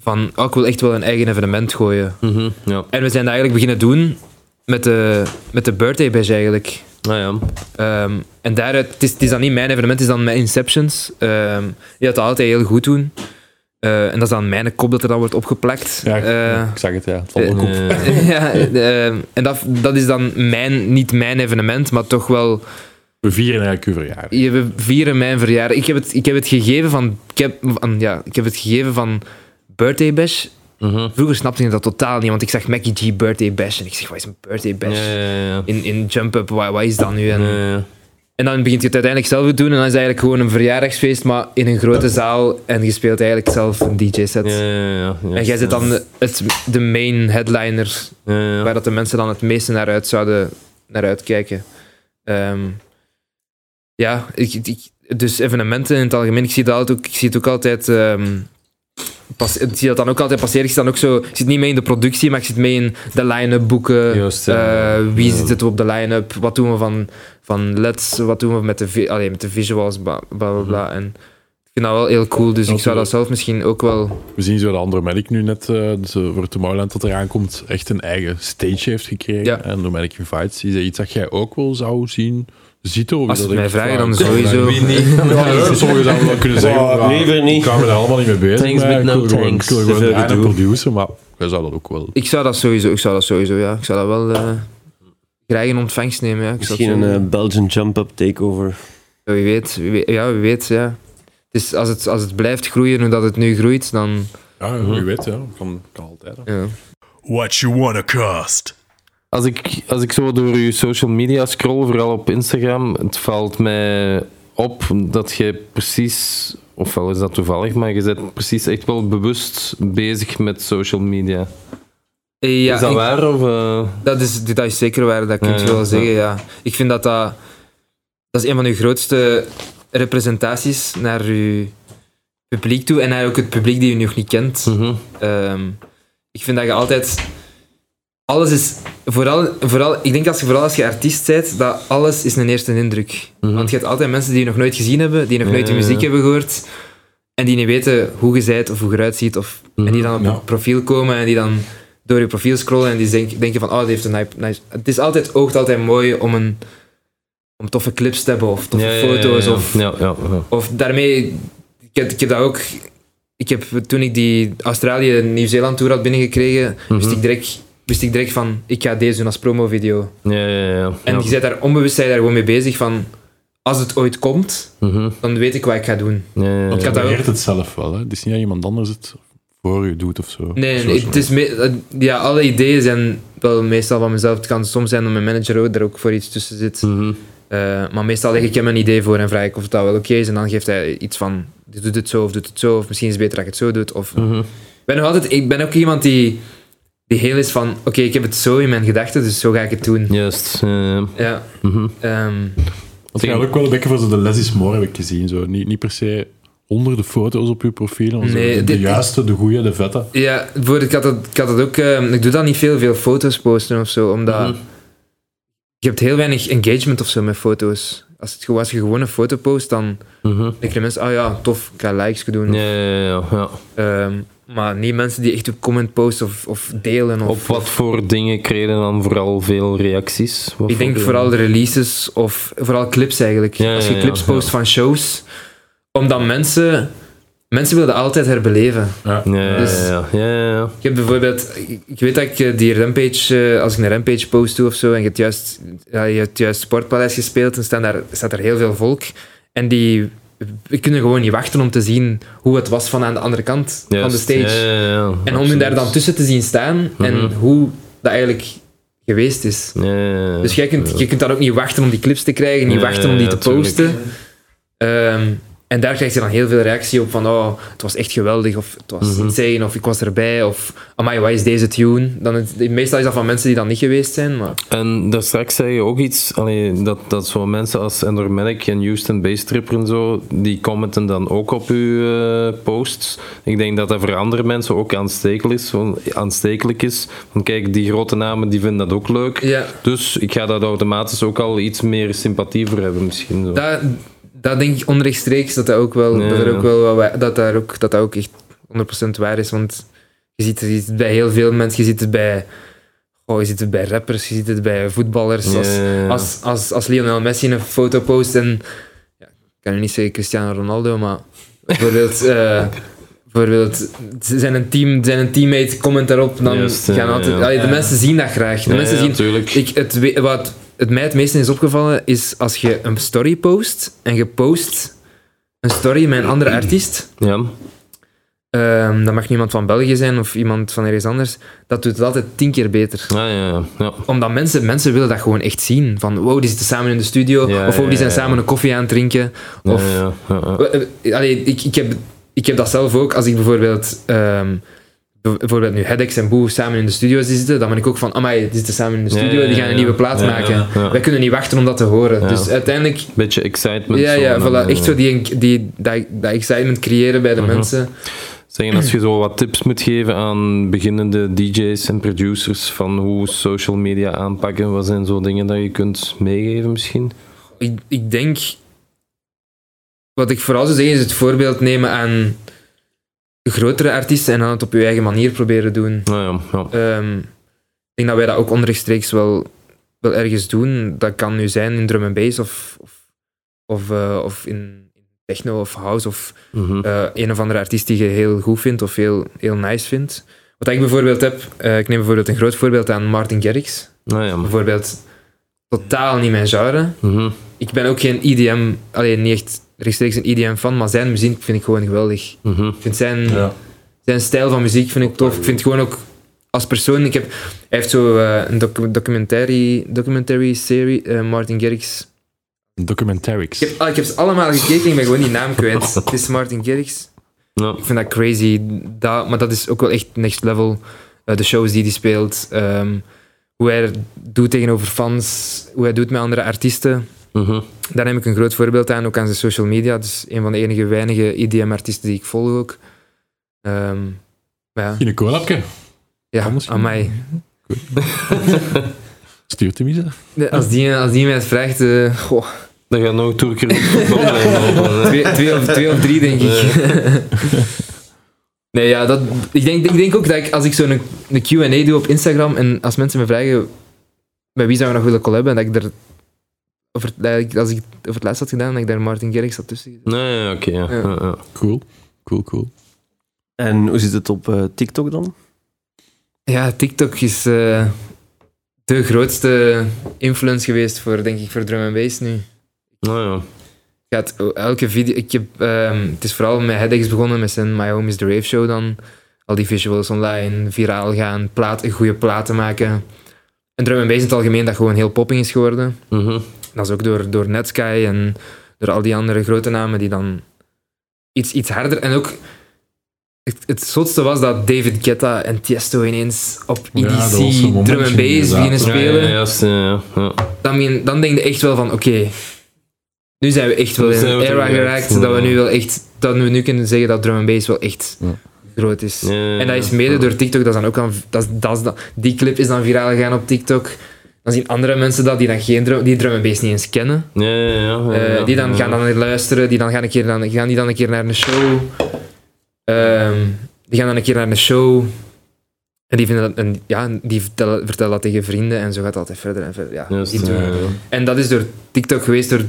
van, oh, ik wil echt wel een eigen evenement gooien. Mhm, ja. En we zijn dat eigenlijk beginnen doen met de, met de birthday bash eigenlijk. Nou ja. Ehm, en daaruit, het is, het is dan niet mijn evenement, het is dan mijn Inceptions. Ehm die dat altijd heel goed doen. Eh, en dat is dan mijn kop dat er dan wordt opgeplakt. Ja, ik, ik zag het, ja. Het valt ook op. Eh, ja, ehm, en dat, dat is dan mijn, niet mijn evenement, maar toch wel We vieren eigenlijk uw verjaardag. Je, we vieren mijn verjaardag. Ik heb het, ik heb het gegeven van, ik heb, van, ja, ik heb het gegeven van Birthday Bash. mhm. Vroeger snapte ik dat totaal niet, want ik zag Mackie G Birthday Bash en ik zeg, wat is een Birthday Bash? ja, ja. In, in Jump Up, wat, wat is dat nu? En. En dan begint je het uiteindelijk zelf te doen en dan is het eigenlijk gewoon een verjaardagsfeest, maar in een grote zaal en je speelt eigenlijk zelf een DJ-set. Ja, ja, ja, ja. En jij zit dan de, het, de main headliner, waar dat de mensen dan het meeste naar uit zouden naar uitkijken. Ehm, ja, ik, ik, dus evenementen in het algemeen, ik zie, dat ook, ik zie het ook altijd... ehm, pas, ik zie dat dan ook altijd passeren. Ik, dan ook zo, ik zit niet mee in de productie, maar ik zit mee in de line-up boeken. Eh, wie zit er op de line-up? Wat doen we van, van LEDs? Wat doen we met de, allee, met de visuals? Bla bla bla. bla. En ik vind dat wel heel cool, dus Dat ik zou dat zelf misschien ook wel. We zien zo dat Andere Medic nu net eh, dus, voor Tomorrowland dat eraan komt, echt een eigen stage heeft gekregen. Ja. En door Medic Invites. Is dat iets dat jij ook wel zou zien zitten? Of Als het mij vragen, dan sowieso. Sommigen zouden wel kunnen zeggen, liever niet. ik kan me daar allemaal niet mee bezig. Thanks, maar but ik no wil gewoon, thanks. ik wil gewoon produceren, maar jij zou dat ook wel. Ik zou dat sowieso, ik zou dat sowieso, ja. Ik zou dat wel eh graag in ontvangst nemen, ja. Misschien het een eh, Belgian jump-up takeover. Ja, wie weet, wie weet, ja, wie weet, ja. Het is, als, het, als het blijft groeien hoe dat het nu groeit, dan... Ja, wie weet, ja. Kan, kan altijd. Ja. What you wanna cost? Als ik, als ik zo door je social media scroll, vooral op Instagram, het valt mij op dat je precies, ofwel is dat toevallig, maar je bent precies echt wel bewust bezig met social media. Eh, ja is dat ik- waar? Of, eh? Dat is, dat is zeker waar, dat kun je Ja, wel ja, zeggen, ja. Ik vind dat dat... Dat is een van uw grootste representaties naar uw publiek toe en naar ook het publiek die u nog niet kent. mhm. Ehm, ik vind dat je altijd... Alles is... Vooral, vooral, ik denk als je, vooral als je artiest bent, dat alles is een eerste indruk. Mhm. Want je hebt altijd mensen die je nog nooit gezien hebben, die nog nooit je muziek hebben gehoord, en die niet weten hoe je bent of hoe je eruit ziet. Of, En die dan op je profiel komen en die dan door je profiel scrollen en die denk- denken van, oh, die heeft een nice... nice- Het is altijd, oogt altijd mooi om een om toffe clips te hebben of toffe Ja, foto's. Of, Ja, ja, ja. of daarmee... Ik heb, ik heb dat ook... Ik heb, toen ik die Australië-Nieuw-Zeeland tour had binnengekregen, wist, Mhm. ik direct, wist ik direct van, ik ga deze doen als promovideo. Ja, ja, ja. En ja. je bent daar onbewust zijn daar gewoon mee bezig van, als het ooit komt, Mhm. dan weet ik wat ik ga doen. Ja, ja, ja. Want Ik je ook- het zelf wel. Hè? Het is niet dat iemand anders het voor je doet of zo. Nee, het is me- ja, alle ideeën zijn wel meestal van mezelf. Het kan soms zijn dat mijn manager ook er ook voor iets tussen zit. Mhm. Eh, maar meestal leg ik hem een idee voor en vraag ik of dat wel oké is. En dan geeft hij iets van, doet het zo of doet het zo. Of misschien is het beter dat je het zo doet. Of... Mhm. Ik, ben nog altijd, ik ben ook iemand die, die heel is van, oké, ik heb het zo in mijn gedachten, dus zo ga ik het doen. Juist. ja, ja. Ehm, Het gaat ook wel een beetje voor zo de less is more, heb ik gezien. Zo. Niet, niet per se honderden foto's op je profiel, Nee, de, de dit- juiste, de goede, de vette. ja, voor, ik, had dat, ik had dat ook... ehm, ik doe dan niet veel, veel foto's posten of zo, omdat... Mhm. Je hebt heel weinig engagement of zo met foto's. Als, het, als je gewoon een foto post, dan Mhm. denken mensen, ah ja, tof, ik ga likes doen. Ja, ja, ja, ja. Ehm, maar niet mensen die echt op comment posten of, of delen. Of, Op wat voor dingen kregen dan vooral veel reacties? Wat Ik denk voor- vooral de releases of vooral clips eigenlijk. Ja, Als je ja, clips ja. post van shows, omdat mensen, mensen willen dat altijd herbeleven. Ja. Ja, ja, Dus- ja, ja, ja, ja. Ik heb bijvoorbeeld, ik, ik weet dat ik eh, die Rampage, eh, als ik een Rampage post doe of zo, en je hebt juist, ja, je hebt juist Sportpaleis gespeeld, dan staan daar, staat er heel veel volk. En die we kunnen gewoon niet wachten om te zien hoe het was van aan de andere kant van de stage. Ja, ja, ja. En om je daar dan tussen te zien staan en Mhm. hoe dat eigenlijk geweest is. Dus jij kunt, je kunt dan ook niet wachten om die clips te krijgen, niet wachten om die te posten. Ehm, en daar krijg je dan heel veel reactie op van, oh, het was echt geweldig, of het was Mhm. insane, of ik was erbij, of amai, wat is deze tune? Dan het, meestal is dat van mensen die dan niet geweest zijn, maar... En daar straks zei je ook iets, allee, dat, dat zo mensen als Endormanic en Houston Baystripper en zo, die commenten dan ook op uw eh, posts. Ik denk dat dat voor andere mensen ook aanstekelijk is. van- aanstekelijk is. Want kijk, die grote namen die vinden dat ook leuk. Ja, Dus ik ga dat automatisch ook al iets meer sympathie voor hebben misschien. Zo. dat, dat denk ik onrechtstreeks, dat dat ook wel, dat, er ook wel dat, daar ook, dat dat ook echt 100% waar is, want je ziet, het- je ziet het bij heel veel mensen, je ziet het bij... Oh, je ziet het bij rappers, je ziet het bij voetballers. Ja, Als, als, als, als Lionel Messi een foto post en ja, ik kan nu niet zeggen Cristiano Ronaldo, maar bijvoorbeeld, eh, bijvoorbeeld zijn, een team, zijn een teammate comment daarop, dan Juist, ja, gaan altijd, ja. Allee, de mensen zien dat graag. De mensen zien, ik, het, wat het mij het meeste is opgevallen is als je een story post en je post een story met een andere artiest Ja. ehm, dat mag nu iemand van België zijn of iemand van ergens anders, dat doet het altijd tien keer beter. Ja, ja, ja. Omdat mensen, mensen willen dat gewoon echt zien. Van wow, die zitten samen in de studio. Of wow, die zijn samen een koffie aan het drinken. Of, ja, ja, ja. Eh, Allee, ik, ik, heb, ik heb dat zelf ook. Als ik bijvoorbeeld, ehm, bijvoorbeeld nu Hedex en Boe samen in de studio zitten, dan ben ik ook van, amai, die zitten samen in de studio, ja, die gaan een nieuwe plaat maken. Wij kunnen niet wachten om dat te horen. Dus uiteindelijk, Beetje excitement. ja, zo, ja, voilà, echt eh, zo die, die, dat, dat excitement creëren bij de Mhm. mensen. Zeggen, als je zo wat tips moet geven aan beginnende DJ's en producers van hoe social media aanpakken, wat zijn zo dingen dat je kunt meegeven misschien? Ik, ik denk, wat ik vooral zou zeggen, is het voorbeeld nemen aan grotere artiesten en dan het op je eigen manier proberen doen. Nou ja, ja. Ehm, ik denk dat wij dat ook onrechtstreeks wel, wel ergens doen. Dat kan nu zijn in drum and bass of, of, of, eh, of in techno of house of Mhm. eh, een of andere artiest die je heel goed vindt of heel, heel nice vindt. Wat ik bijvoorbeeld heb, eh, ik neem bijvoorbeeld een groot voorbeeld aan Martin Garrix. Nou ja, Bijvoorbeeld totaal niet mijn genre. Mhm. Ik ben ook geen EDM, alleen niet echt rechtstreeks een EDM fan, maar zijn muziek vind ik gewoon geweldig. Mhm. Ik vind zijn, Ja. zijn stijl van muziek vind ik tof. Ik vind gewoon ook als persoon. Ik heb, hij heeft zo eh, een docu documentary, documentary serie, eh, Martin Garrix. Ik heb, ah, ik heb ze allemaal gekeken, ik ben gewoon die naam kwijt. Het is Martin Garrix. Ja. Ik vind dat crazy. Dat, maar dat is ook wel echt next level. Eh, de shows die hij speelt. ehm, hoe hij doet tegenover fans. Hoe hij doet met andere artiesten. Mhm. Daar neem ik een groot voorbeeld aan, ook aan zijn social media. Dus een van de enige weinige EDM-artiesten die ik volg ook. Ehm, maar ja, In een collabje. ja aan mij. Stuurt hem eens. Als die, als die mij het vraagt, eh, goh, Dan gaat nog Turker lopen. twee, twee, of, twee of drie denk ik. nee, ja, dat, ik, denk, ik denk ook dat ik, als ik zo'n een Q&A doe op Instagram en als mensen me vragen met wie zou je nog willen collaben, dat ik er, over, dat als ik het over het laatst had gedaan, dat ik daar Martin Garrix had tussen. Nee, ja, oké. ja. Ja. Cool. Cool, cool. En hoe zit het op eh, TikTok dan? Ja, TikTok is eh, de grootste influence geweest voor, denk ik, voor drum and bass nu. Nou ja. Gaat elke video. Ik heb, ehm, het is vooral met Headaches begonnen, met zijn My Home is the Rave show dan. Al die visuals online, viraal gaan, plaat, goede platen maken. En drum and bass in het algemeen dat gewoon heel popping is geworden. Mhm. Dat is ook door, door Netsky en door al die andere grote namen die dan iets, iets harder... En ook... Het, het zotste was dat David Guetta en Tiesto ineens op EDC drum and bass beginnen spelen. ja, juist, ja, ja. Dan, begin- dan denk je echt wel van, oké, nu zijn we echt wel in een era er geraakt dat we nu wel echt, dat we nu kunnen zeggen dat drum and bass wel echt Ja. groot is. Ja, ja, En dat is mede door TikTok, dat is dan ook aan, dat, dat, is dan- die clip is dan viraal gegaan op TikTok. Dan zien andere mensen dat die dan geen drum, die drum niet eens kennen. Ja, ja, ja, ja, Eh, die dan gaan dan luisteren, die dan gaan, een keer dan, gaan die dan een keer naar een show. Ehm, die gaan dan een keer naar een show. En die, vinden dat, en, ja, die vertellen, vertellen dat tegen vrienden en zo gaat het altijd verder en verder. Ja, die doen- en dat is door TikTok geweest, door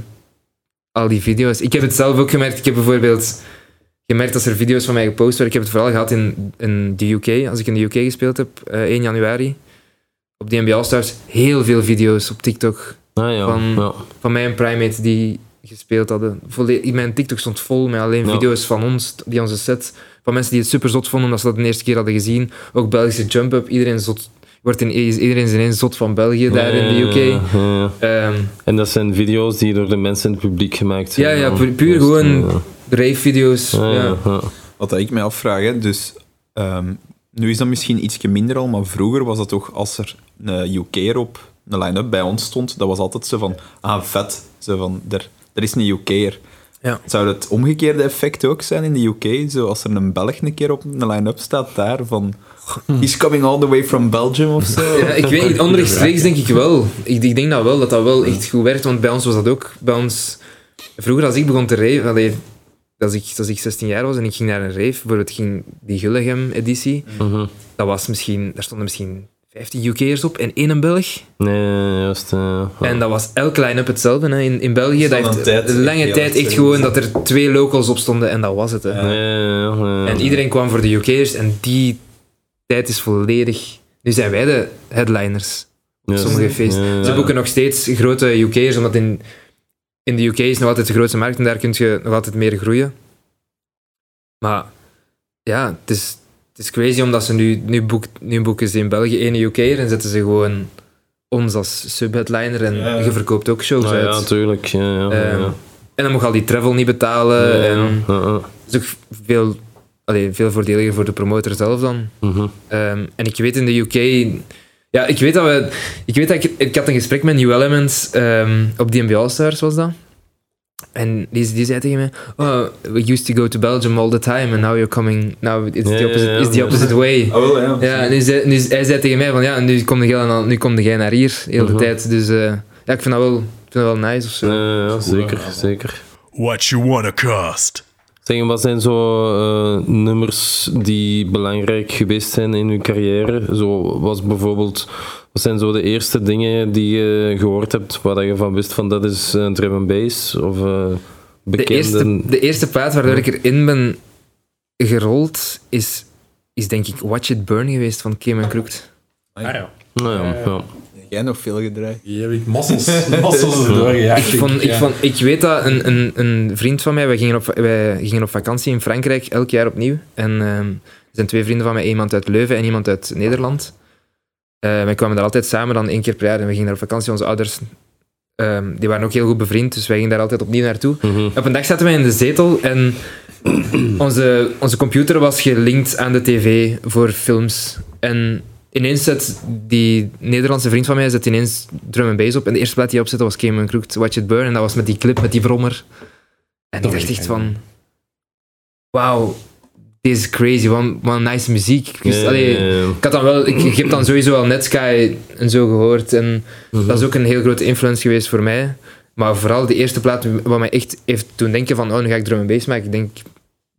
al die video's. Ik heb het zelf ook gemerkt. Ik heb bijvoorbeeld gemerkt dat er video's van mij gepost werden. Ik heb het vooral gehad in, in de UK, als ik in de UK gespeeld heb, eh 1 januari. Op die NBA Stars, heel veel video's op TikTok Ah, ja. Van- ja. van mij en Primate die gespeeld hadden. Volle- mijn TikTok stond vol met alleen Ja. video's van ons, die onze set, van mensen die het super zot vonden omdat ze dat de eerste keer hadden gezien. Ook Belgische jump-up, iedereen zot, wordt in, iedereen is ineens zot van België daar in de UK. Ja, ja, ja. Ehm, En dat zijn video's die door de mensen in het publiek gemaakt zijn. Ja, ja, pu- puur gewoon ja. rave-video's. Ja, ja. ja, ja. Wat ik mij afvraag, hè, dus ehm, nu is dat misschien ietsje minder al, maar vroeger was dat toch als er een UK'er op een line-up bij ons stond, dat was altijd zo van, ah vet, zo van, er, er is een UK'er. Ja. Zou het omgekeerde effect ook zijn in de UK? Zo als er een Belg een keer op een line-up staat daar van, he's coming all the way from Belgium of zo? Ja, ik weet niet, onrechtstreeks denk ik wel. Ik, ik denk dat wel, dat dat wel echt goed werkt, want bij ons was dat ook. Bij ons, vroeger als ik begon te allee, als, ik, als ik 16 jaar was en ik ging naar een rave, bijvoorbeeld ging die Gullegem-editie, Mhm. dat was misschien, daar stonden misschien 15 UK'ers op en één een Belg. Nee, juist. ja. En dat was elke line-up hetzelfde. Hè. In, in België, dat heeft tijd lange tijd echt gewoon dat er twee locals op stonden en dat was het. Hè. Nee, ja, ja, ja. En iedereen kwam voor de UK'ers en die tijd is volledig... Nu zijn wij de headliners op sommige feesten. Ja, ja. Ze boeken nog steeds grote UK'ers, omdat in, in de UK is nog altijd de grootste markt en daar kun je nog altijd meer groeien. Maar ja, het is, het is crazy omdat ze nu, nu, boek, nu boeken ze in België één UK en zetten ze gewoon ons als subheadliner en Ja. je verkoopt ook shows Nou uit. ja, tuurlijk. Ja, ja, ja. Ehm, En dan mag je al die travel niet betalen. En ja, ja. het is ook veel, allee, veel voordeliger voor de promotor zelf dan. Mhm. Ehm, en ik weet in de UK... Ja, ik weet dat we... Ik weet dat ik... Ik had een gesprek met New Elements ehm, op die NBA Stars, was dat. En die, die zei tegen mij... Oh, we used to go to Belgium all the time and now you're coming... Now it's the opposite, it's the ja. opposite way. Wel, ja. Ja, nu zei, nu, hij zei tegen mij van ja, nu kom jij, nu kom jij naar hier de hele Mhm. tijd. Dus eh, ja, ik vind dat wel, ik vind dat wel nice of zo. Ja, zeker, zeker. What you wanna cost? Zeg, wat zijn zo eh, nummers die belangrijk geweest zijn in uw carrière? Zo was bijvoorbeeld, wat zijn zo de eerste dingen die je gehoord hebt waar dat je van wist van dat is uh, drum and bass of eh De bekende? eerste, de eerste plaat waardoor ik erin ben gerold is, is denk ik Watch It Burn geweest van Cayman Crooked. Ah ja. Nou ja, ja. Jij nog veel gedraaid. Heb ik massels, massels doorgejaagd. Ik, vond, ik, vond, ik weet dat een, een, een vriend van mij, wij gingen, op, wij gingen op vakantie in Frankrijk elk jaar opnieuw. En ehm, er zijn twee vrienden van mij, iemand uit Leuven en iemand uit Nederland. Eh, wij kwamen daar altijd samen dan één keer per jaar en we gingen daar op vakantie. Onze ouders ehm, die waren ook heel goed bevriend, dus wij gingen daar altijd opnieuw naartoe. Mhm. Op een dag zaten wij in de zetel en onze, onze computer was gelinkt aan de tv voor films. En ineens zet die Nederlandse vriend van mij zet ineens drum and bass op. En de eerste plaat die hij opzette was Cayman Crooked, Watch It Burn. En dat was met die clip, met die brommer. En ik dacht echt van... Wauw, dit is crazy. Wat, nice muziek. Allee, ja. ik had dan wel... Ik, ik heb dan sowieso al Netsky en zo gehoord. En Mhm. dat is ook een heel grote influence geweest voor mij. Maar vooral de eerste plaat wat mij echt heeft doen denken van oh, nu ga ik drum and bass maken. Ik denk,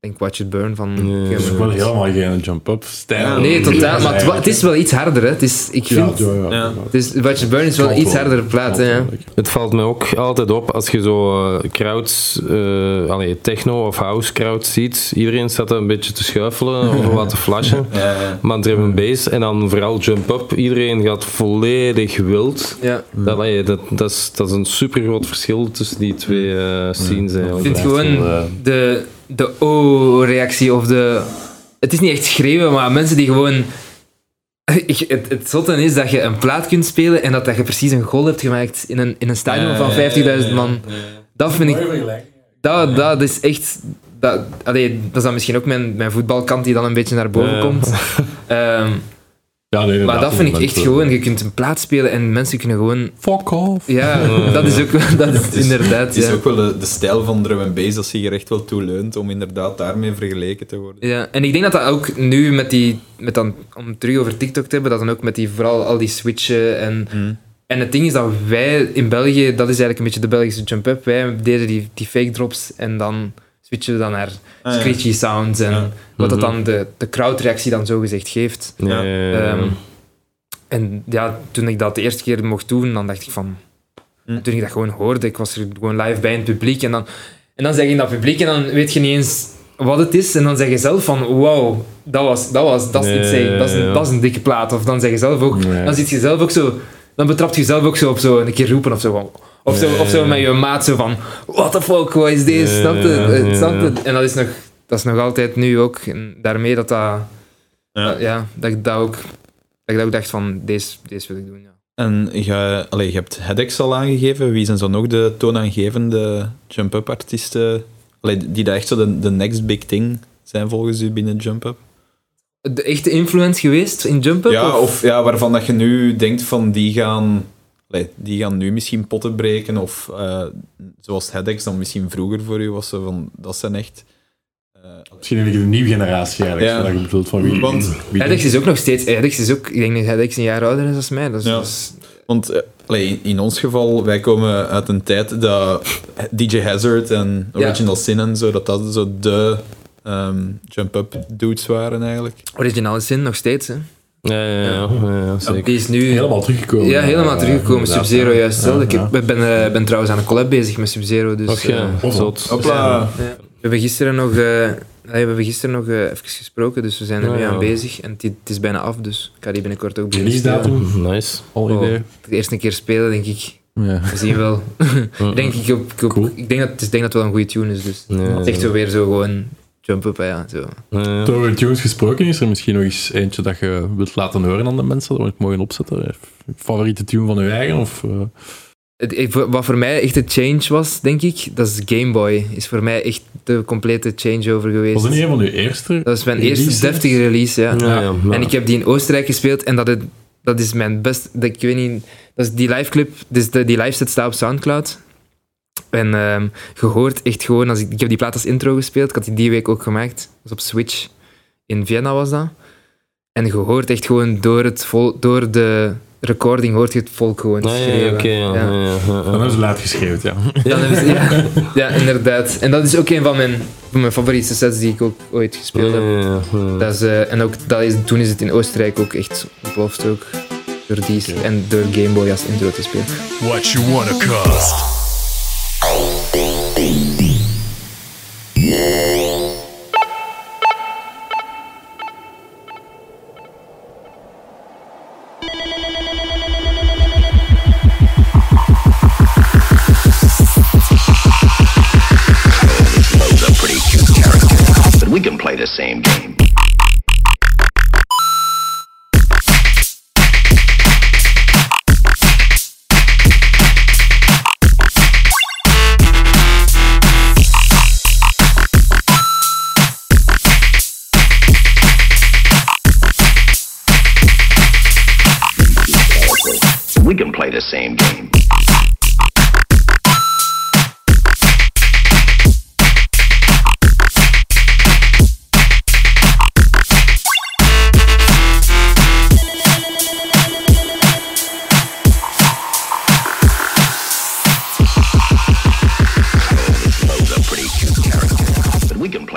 denk Watch It Burn van... Ja, Cayman Het is wel helemaal geen jump-up stijl. Nee, totaal. Maar het, wa- het is wel iets harder, hè. Het is, ik Ja, vind... ja, ja. Ja. Het is, Watch It Burn is wel iets harder plaat, hè. ja. Het valt me ook altijd op als je zo eh, crowds, eh, allee, techno of house crowds ziet. Iedereen staat een beetje te schuifelen of wat te flashen. Ja, ja. Maar drum and bass en dan vooral jump up. Iedereen gaat volledig wild. Ja. Dat, allee, dat, dat, is, dat is een super groot verschil tussen die twee eh, scenes Ik eigenlijk. vind Ja, gewoon de, de oh-reactie of de... Het is niet echt schreeuwen, maar mensen die gewoon... Ik, het, het zotte is dat je een plaat kunt spelen en dat, dat je precies een goal hebt gemaakt in een, in een stadion van 50.000 man. Dat vind ik... Dat, dat is echt... Dat, allee, dat is dan misschien ook mijn, mijn voetbalkant die dan een beetje naar boven komt. Ehm, Ja, nee, maar dat vind ik echt gewoon... Je kunt een plaat spelen en mensen kunnen gewoon... Fuck off. Ja, dat is ook... Dat is inderdaad... Het is ja. ook wel de, de stijl van drum and bass dat zich er echt wel toe leunt om inderdaad daarmee vergeleken te worden. Ja, en ik denk dat dat ook nu met die, met dan, om het terug over TikTok te hebben, dat dan ook met die, vooral al die switchen en, Mm. en het ding is dat wij in België, dat is eigenlijk een beetje de Belgische jump-up, wij deden die, die fake drops en dan switchen dan naar Ah, ja. screechy sounds en Ja. wat dat Mhm. dan de, de crowdreactie dan zo gezegd geeft. Ehm, en ja, toen ik dat de eerste keer mocht doen, dan dacht ik van... Hm. Toen ik dat gewoon hoorde, ik was er gewoon live bij in het publiek en dan, en dan zeg je in dat publiek en dan weet je niet eens wat het is en dan zeg je zelf van wow, dat was, dat was, dat is iets, zeg, dat, is een, ja. dat is een dikke plaat. Of dan zeg je zelf ook, dan zit je zelf ook zo, dan betrapt je jezelf ook zo op zo een keer roepen of zo van... Of zo, of zo met je maat zo van, what the fuck, wat is dit? Snap je? Eh, Snap je? En dat is, nog, dat is nog altijd nu ook, en daarmee dat dat... Ja. Ja, dat ik dat ook, dat ik dat ook dacht van, deze, deze wil ik doen, ja. En je, allee, je hebt Hedex al aangegeven. Wie zijn zo nog de toonaangevende jump-up artiesten allee, die daar echt zo de, de next big thing zijn volgens u binnen jump-up? De echte influence geweest in Jump Up? Ja, of ja, waarvan dat je nu denkt van die gaan, die gaan nu misschien potten breken. Of eh, zoals Hedex dan misschien vroeger voor u was. Zo van, dat zijn echt... eh, Misschien een een nieuwe generatie eigenlijk, Ja. zodat je bedoelt van wie... Want- wie Hedex is ook nog steeds... Hedex is ook... Ik denk dat Hedex een jaar ouder is dan mij. Dus, Ja. dus- Want eh, allee, in- ons geval, wij komen uit een tijd dat DJ Hazard en Ja. Original Sin en zo, dat dat zo de ehm, jump-up dudes waren eigenlijk. Original Sin nog steeds, hè. Ja, ja, ja, ja, ja, zeker. Die is nu... helemaal teruggekomen. Ja, helemaal teruggekomen. Sub-Zero juist hetzelfde. Ja, Ik ben, eh, ben trouwens aan een collab bezig met Sub-Zero. Dus, Och ja, eh, zot. Hopla. ja. We hebben gisteren nog... eh, we hebben gisteren nog even gesproken, dus we zijn er nu ja. aan bezig. En het, is bijna af, dus ik ga die binnenkort ook. Release-datum, Nice. al Oh, idee. de eerste keer spelen, denk ik. Ja. We zien wel. ik, denk, ik, ik, hoop- Cool. ik, denk dat, ik denk dat het wel een goede tune is, dus... Ja, Het is echt zo weer zo gewoon Jump Up, hè, ja. Zo. Eh, Door tunes gesproken is er misschien nog eens eentje dat je wilt laten horen aan de mensen, dat we het mogen opzetten. Favoriete tune van uw eigen? Of, eh, Het- Wat voor mij echt een change was, denk ik, dat is Game Boy. Is voor mij echt de complete changeover geweest. was dat niet een van uw eerste? Dat is mijn releases? eerste deftige release, ja. ja, ja, ja. En ik heb die in Oostenrijk gespeeld en dat, het- dat is mijn best. Dat, ik weet niet, dat is die live clip, dus de, die live set staat op Soundcloud. En ehm gehoord, echt gewoon, als ik, ik heb die plaat als intro gespeeld, ik had die die week ook gemaakt, dat was op Switch. In Vienna was dat. En gehoord, echt gewoon door, het vol, door de recording hoort je het volk gewoon Ah, ja, schreeuwen. ja, oké, ja, ja, ja, ja. Dan hebben ze laat geschreeuwd, ja. Ze- ja, ja, inderdaad. En dat is ook een van mijn, van mijn favoriete sets die ik ook ooit gespeeld heb. ja, ja, ja. Dat is, eh, en ook dat is, toen is het in Oostenrijk ook echt ontploft ook. Door die en door Game Boy als intro te spelen. What you wanna cost?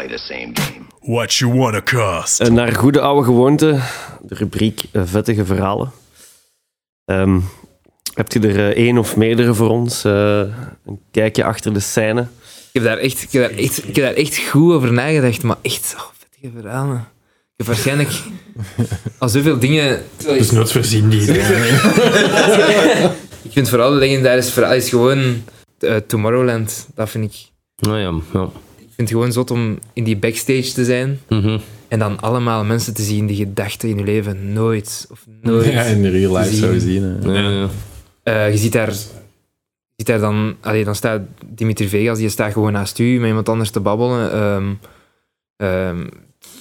Play the same game. What you wanna cost? En naar goede oude gewoonte, de rubriek eh, vettige verhalen. Ehm hebt je er eh, één of meerdere voor ons? Eh, een kijkje achter de scène. Ik heb daar echt, ik heb daar echt, ik heb daar echt goed over nagedacht, maar echt, oh, vettige verhalen. Ik heb waarschijnlijk al zoveel dingen... Dus nooit voorzien die. Ik vind vooral een legendarisch verhaal is gewoon eh, Tomorrowland. Dat vind ik... Nou ja, ja. Ik vind het gewoon zot om in die backstage te zijn Mhm. en dan allemaal mensen te zien die je dachten in je leven nooit of nooit... Ja, in de real life zien. zou je zien. hè. Ja, ja. Eh, je ziet daar, je ziet daar dan, allee, dan staat Dimitri Vegas, die staat gewoon naast u met iemand anders te babbelen. Ehm, ehm,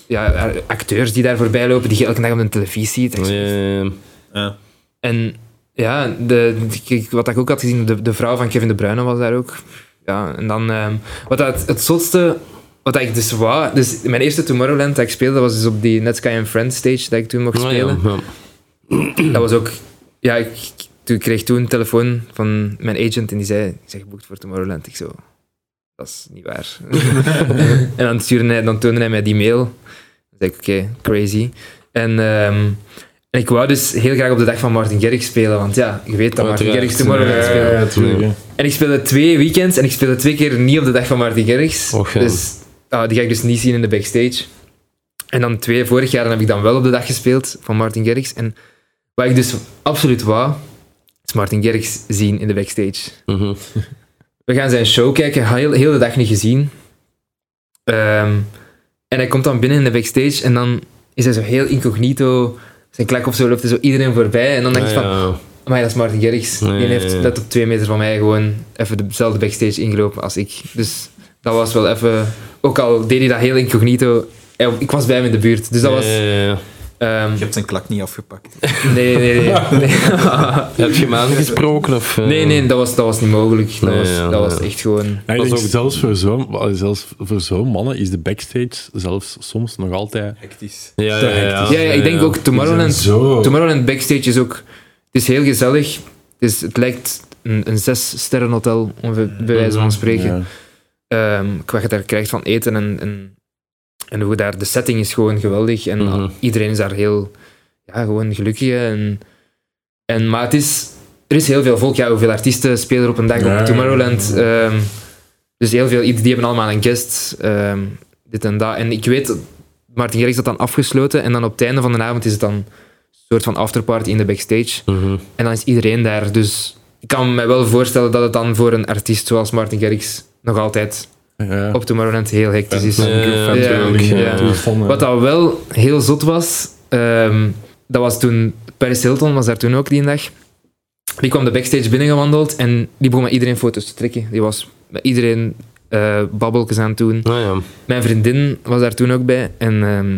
ja, acteurs die daar voorbij lopen, die je elke dag op de televisie ziet. Ja, ja, ja. En ja, de, de- wat ik ook had gezien, de, de vrouw van Kevin De Bruyne was daar ook. Ja, en dan, ehm, wat dat, het zotste, wat ik dus wou, dus mijn eerste Tomorrowland dat ik speelde, was dus op die Netsky and Friends stage dat ik toen mocht Nou spelen. ja, ja. Dat was ook... Ja, ik, toen kreeg toen een telefoon van mijn agent en die zei, ik zeg geboekt voor Tomorrowland. Ik zo, dat is niet waar. en dan, stuurde hij, dan toonde hij mij die mail. Dan zei ik, oké, crazy. En, ehm, en ik wou dus heel graag op de dag van Martin Garrix spelen, want ja, je weet dat Martin. Garrix Tomorrowland Ja, speelt. ja. En ik speelde twee weekends en ik speelde twee keer niet op de dag van Martin. Och, ja. Dus ah, die ga ik dus niet zien in de backstage. En dan twee, vorig jaar heb ik dan wel op de dag gespeeld van Martin Garrix. En wat ik dus absoluut wou, is Martin Garrix zien in de backstage. Mhm. We gaan zijn show kijken, heel, heel de dag niet gezien. Ehm, en hij komt dan binnen in de backstage en dan is hij zo heel incognito. Zijn klak of zo loopt er zo iedereen voorbij. En dan denk je van, ja. maar dat is Martin Garrix. Ja, Die heeft net op twee meter van mij gewoon even dezelfde backstage ingelopen als ik. Dus dat was wel even... Ook al deed hij dat heel incognito, ik was bij hem in de buurt. Dus dat was... Ehm, Je hebt zijn klak niet afgepakt. nee, nee, nee. Nee, Heb je hem aangesproken? Of, eh? nee, nee dat, was, dat was niet mogelijk. Dat, Nee, was, ja, dat was echt gewoon... Ja, ook- zelfs voor zo'n wel, zelfs voor zo'n mannen is de backstage zelfs soms nog altijd... Hectisch. Ja, ja, ja, ja. Ja, ja, ik denk ook Tomorrowland... Zo. Tomorrowland backstage is ook... Het is heel gezellig. Het, is, het lijkt een, een zes sterren hotel, bij wijze van spreken. Ja. Ehm, wat je daar krijgt van eten en, en, en hoe daar de setting is gewoon geweldig. En Mhm. iedereen is daar heel ja, gewoon gelukkig. En, en, maar het is, er is heel veel volk. Ja, hoeveel artiesten spelen er op een dag Ja, op Tomorrowland? Ehm, dus heel veel, die hebben allemaal een guest. ehm, dit en dat. En ik weet, Martin Garrix had dan afgesloten. En dan op het einde van de avond is het dan een soort van afterparty in de backstage. Mhm. En dan is iedereen daar. Dus ik kan me wel voorstellen dat het dan voor een artiest zoals Martin Garrix nog altijd. Op Tomorrowland heel hectisch is. Ja, ja, Ja, ja. ja. Toestanden. Wat dat wel heel zot was, ehm, dat was toen, Paris Hilton was daar toen ook die dag. Die kwam de backstage binnengewandeld en die begon met iedereen foto's te trekken. Die was met iedereen eh babbeltjes aan doen. Nou ja. Mijn vriendin was daar toen ook bij en ehm,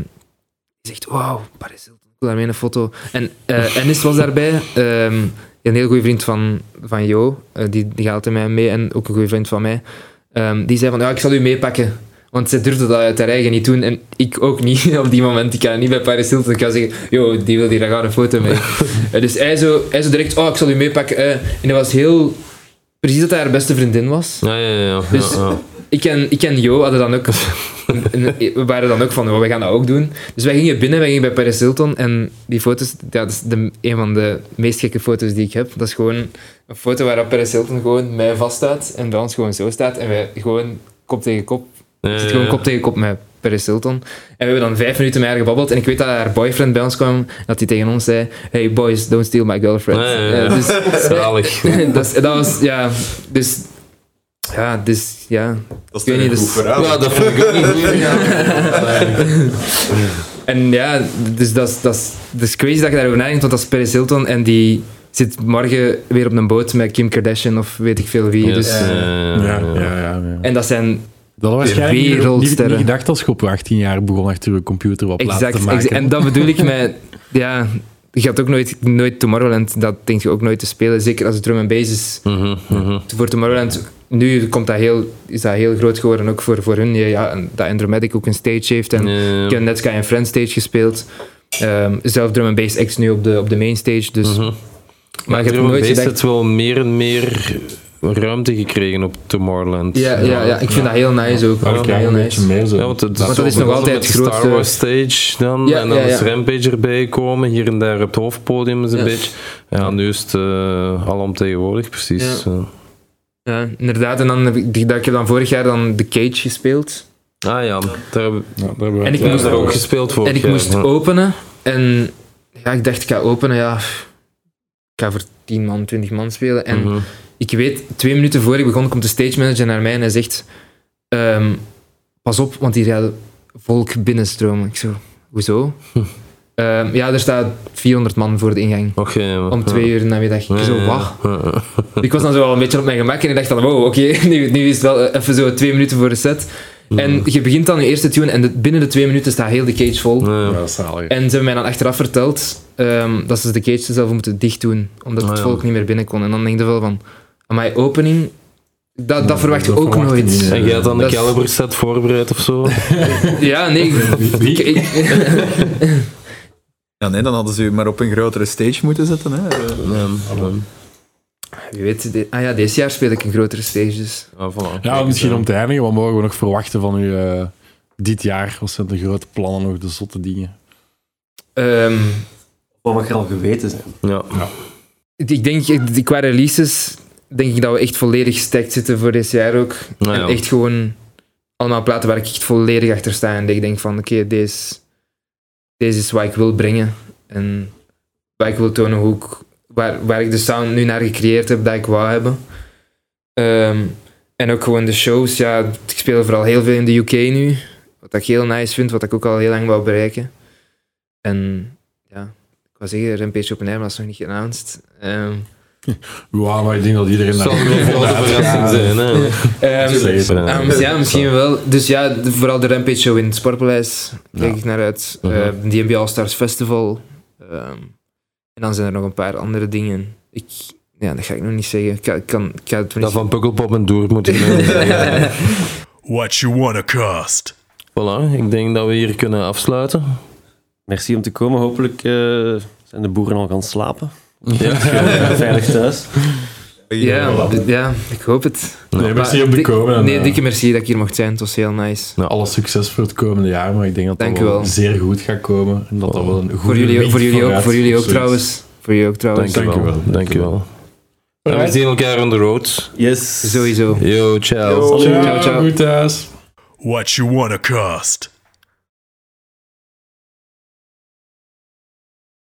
die zegt, wauw, Paris Hilton, ik wil daarmee een foto. En eh Ennis was daarbij, ehm, een heel goede vriend van, van Jo, eh, die, die gaat altijd met mij mee en ook een goede vriend van mij. Ehm, die zei van, ja, ik zal u meepakken. Want zij durfde dat uit haar eigen niet doen en ik ook niet op die moment. Ik kan niet bij Paris Hilton ik kan zeggen, yo, die wil hier graag een foto mee. Eh, dus hij zo, hij zo direct, oh, ik zal u meepakken. eh. en hij was heel... Precies dat hij haar beste vriendin was. Ja, ja, ja. Dus- ja, ja. Ik en, ik en Jo hadden dan ook... we waren dan ook van, oh, wij gaan dat ook doen. Dus wij gingen binnen, wij gingen bij Paris Hilton. En die foto's, ja, dat is de, een van de meest gekke foto's die ik heb. Dat is gewoon een foto waarop Paris Hilton gewoon mij vaststaat. En bij ons gewoon zo staat. En wij gewoon kop tegen kop. Ja, zit ja, gewoon kop tegen kop met Paris Hilton. En we hebben dan vijf minuten met haar gebabbeld. En ik weet dat haar boyfriend bij ons kwam. Dat hij tegen ons zei, hey boys, don't steal my girlfriend. Ja, dus, Zalig. dat, is- dat was, ja... Dus... Ja, dus... Ja, Dat is niet, een dus- goed verhaal. Ja, dat vind ik ook niet goed. En ja, dus dat is, dat is, dat is crazy dat je daarover nadenkt, want dat is Paris Hilton en die zit morgen weer op een boot met Kim Kardashian of weet ik veel wie. Dus, ja, ja, Ja, ja. ja, ja. ja. en dat zijn Dat was waarschijnlijk niet, niet, gedacht als je op 18 jaar begon achter je computer wat exact, te maken. exact. En dat bedoel ik met... Ja, je gaat ook nooit, nooit Tomorrowland, dat denk je ook nooit te spelen. Zeker als het drum en bass is. Mhm, mhm. Voor Tomorrowland, nu komt dat heel, is dat heel groot geworden, ook voor, voor hun. Ja, dat Andromatic ook een stage heeft. En Ja, ja. Ik heb net Sky and Friends stage gespeeld. Ehm, zelf drum en bass acts nu op de, op de main stage. Dus, Mhm. Maar ik heb Drum nooit Bass gedacht... heeft wel meer en meer ruimte gekregen op Tomorrowland. Ja, ja, ja, ik vind dat heel nice ook. Ja, heel nice. beetje meer zo. Ja, want, het Want dat is nog altijd met het grootste- Star Wars stage dan, Ja, en dan ja, is. Rampage erbij komen, hier en daar op het hoofdpodium is een beetje. Ja, nu is het uh, alomtegenwoordig, precies. Ja. Ja. Inderdaad. En dan heb ik, ik heb dan vorig jaar dan The Cage gespeeld. Ah ja, daar hebben Ja, daar hebben we En ik moest daar ook ook- gespeeld voor. En ik moest openen. En ja, ik dacht, ik ga openen. Ja, ik ga voor 10 man, 20 man spelen. En Mhm. Ik weet, twee minuten voor ik begon, komt de stage manager naar mij en hij zegt: ehm, Pas op, want hier gaat volk binnenstromen. Ik zo, hoezo? Ehm, ja, er staat 400 man voor de ingang. Oké, ja. Om twee uur namiddag. Ik zo? Ja. Ik was dan zo wel een beetje op mijn gemak en ik dacht dan, wow, oké, nu, nu is het wel eh, even zo twee minuten voor de set. En je begint dan je eerste tune en de- binnen de twee minuten staat heel de cage vol. Ja. Ja, dat is zalig. En ze hebben mij dan achteraf verteld ehm, dat ze de cage zelf moeten dicht doen, omdat Ah, het ja. volk niet meer binnen kon. En dan denk je wel van, mijn opening, dat, dat verwacht je dat ook verwacht je nooit. niet, En jij had dan is- caliber set voorbereid of zo? Ja, nee. ik- ik- Ja, nee, dan hadden ze u maar op een grotere stage moeten zetten. Hè. Ja, Wie weet, de- ah ja, deze jaar speel ik een grotere stage, dus... ja, voilà. Ja, misschien om te eindigen, wat mogen we nog verwachten van u eh, dit jaar? Wat zijn de grote plannen, nog de zotte dingen? Ehm, Wat mag er al geweten zijn? Ja. ik denk, ik- qua releases, denk ik dat we echt volledig stacked zitten voor dit jaar ook. Nou En echt gewoon allemaal platen waar ik echt volledig achter sta. En ik denk van, oké, deze, deze is wat ik wil brengen. En waar ik wil tonen hoe ik, waar, waar ik de sound nu naar gecreëerd heb, dat ik wou hebben. Ehm, en ook gewoon de shows. Ja, ik speel vooral heel veel in de UK nu. Wat ik heel nice vind, wat ik ook al heel lang wou bereiken. En ja, ik wou zeggen, Rampage Open Air, maar dat is nog niet geannounced. Ehm, Ja, maar ik denk dat iedereen daar wel verrassing zijn. Hè? ehm, mis- ja, misschien wel. Dus ja, de- vooral de Rampage Show in het Sportpaleis kijk Ja. ik naar uit. Mhm. Eh, de DNB All Stars Festival. Ehm, en dan zijn er nog een paar andere dingen. Ik, ja, dat ga ik nog niet zeggen. Ik, kan- ik kan, ik ga het niet Dat van Pukkelpop en Doer moet ik zeggen. What you wanna cost? Voilà, ik denk dat we hier kunnen afsluiten. Merci om te komen. Hopelijk eh, zijn de boeren al gaan slapen. Ja. Veilig thuis. Ja, ja, ik hoop het. Nee, merci om te komen. en, Nee, eh, dikke merci dat ik hier mocht zijn. Het was heel nice. Alle succes voor het komende jaar, maar ik denk dat u wel, zeer goed gaat komen. En dat dat wel een goede Voor jullie, voor jullie ook, voor jullie ook trouwens. Voor jullie ook trouwens. Dank je wel. Dankjewel. Dank je wel. En we zien elkaar on the road. Yes. Sowieso. Yo, ciao. Ciao, Ciao, ciao. goed thuis. What you wanna cost?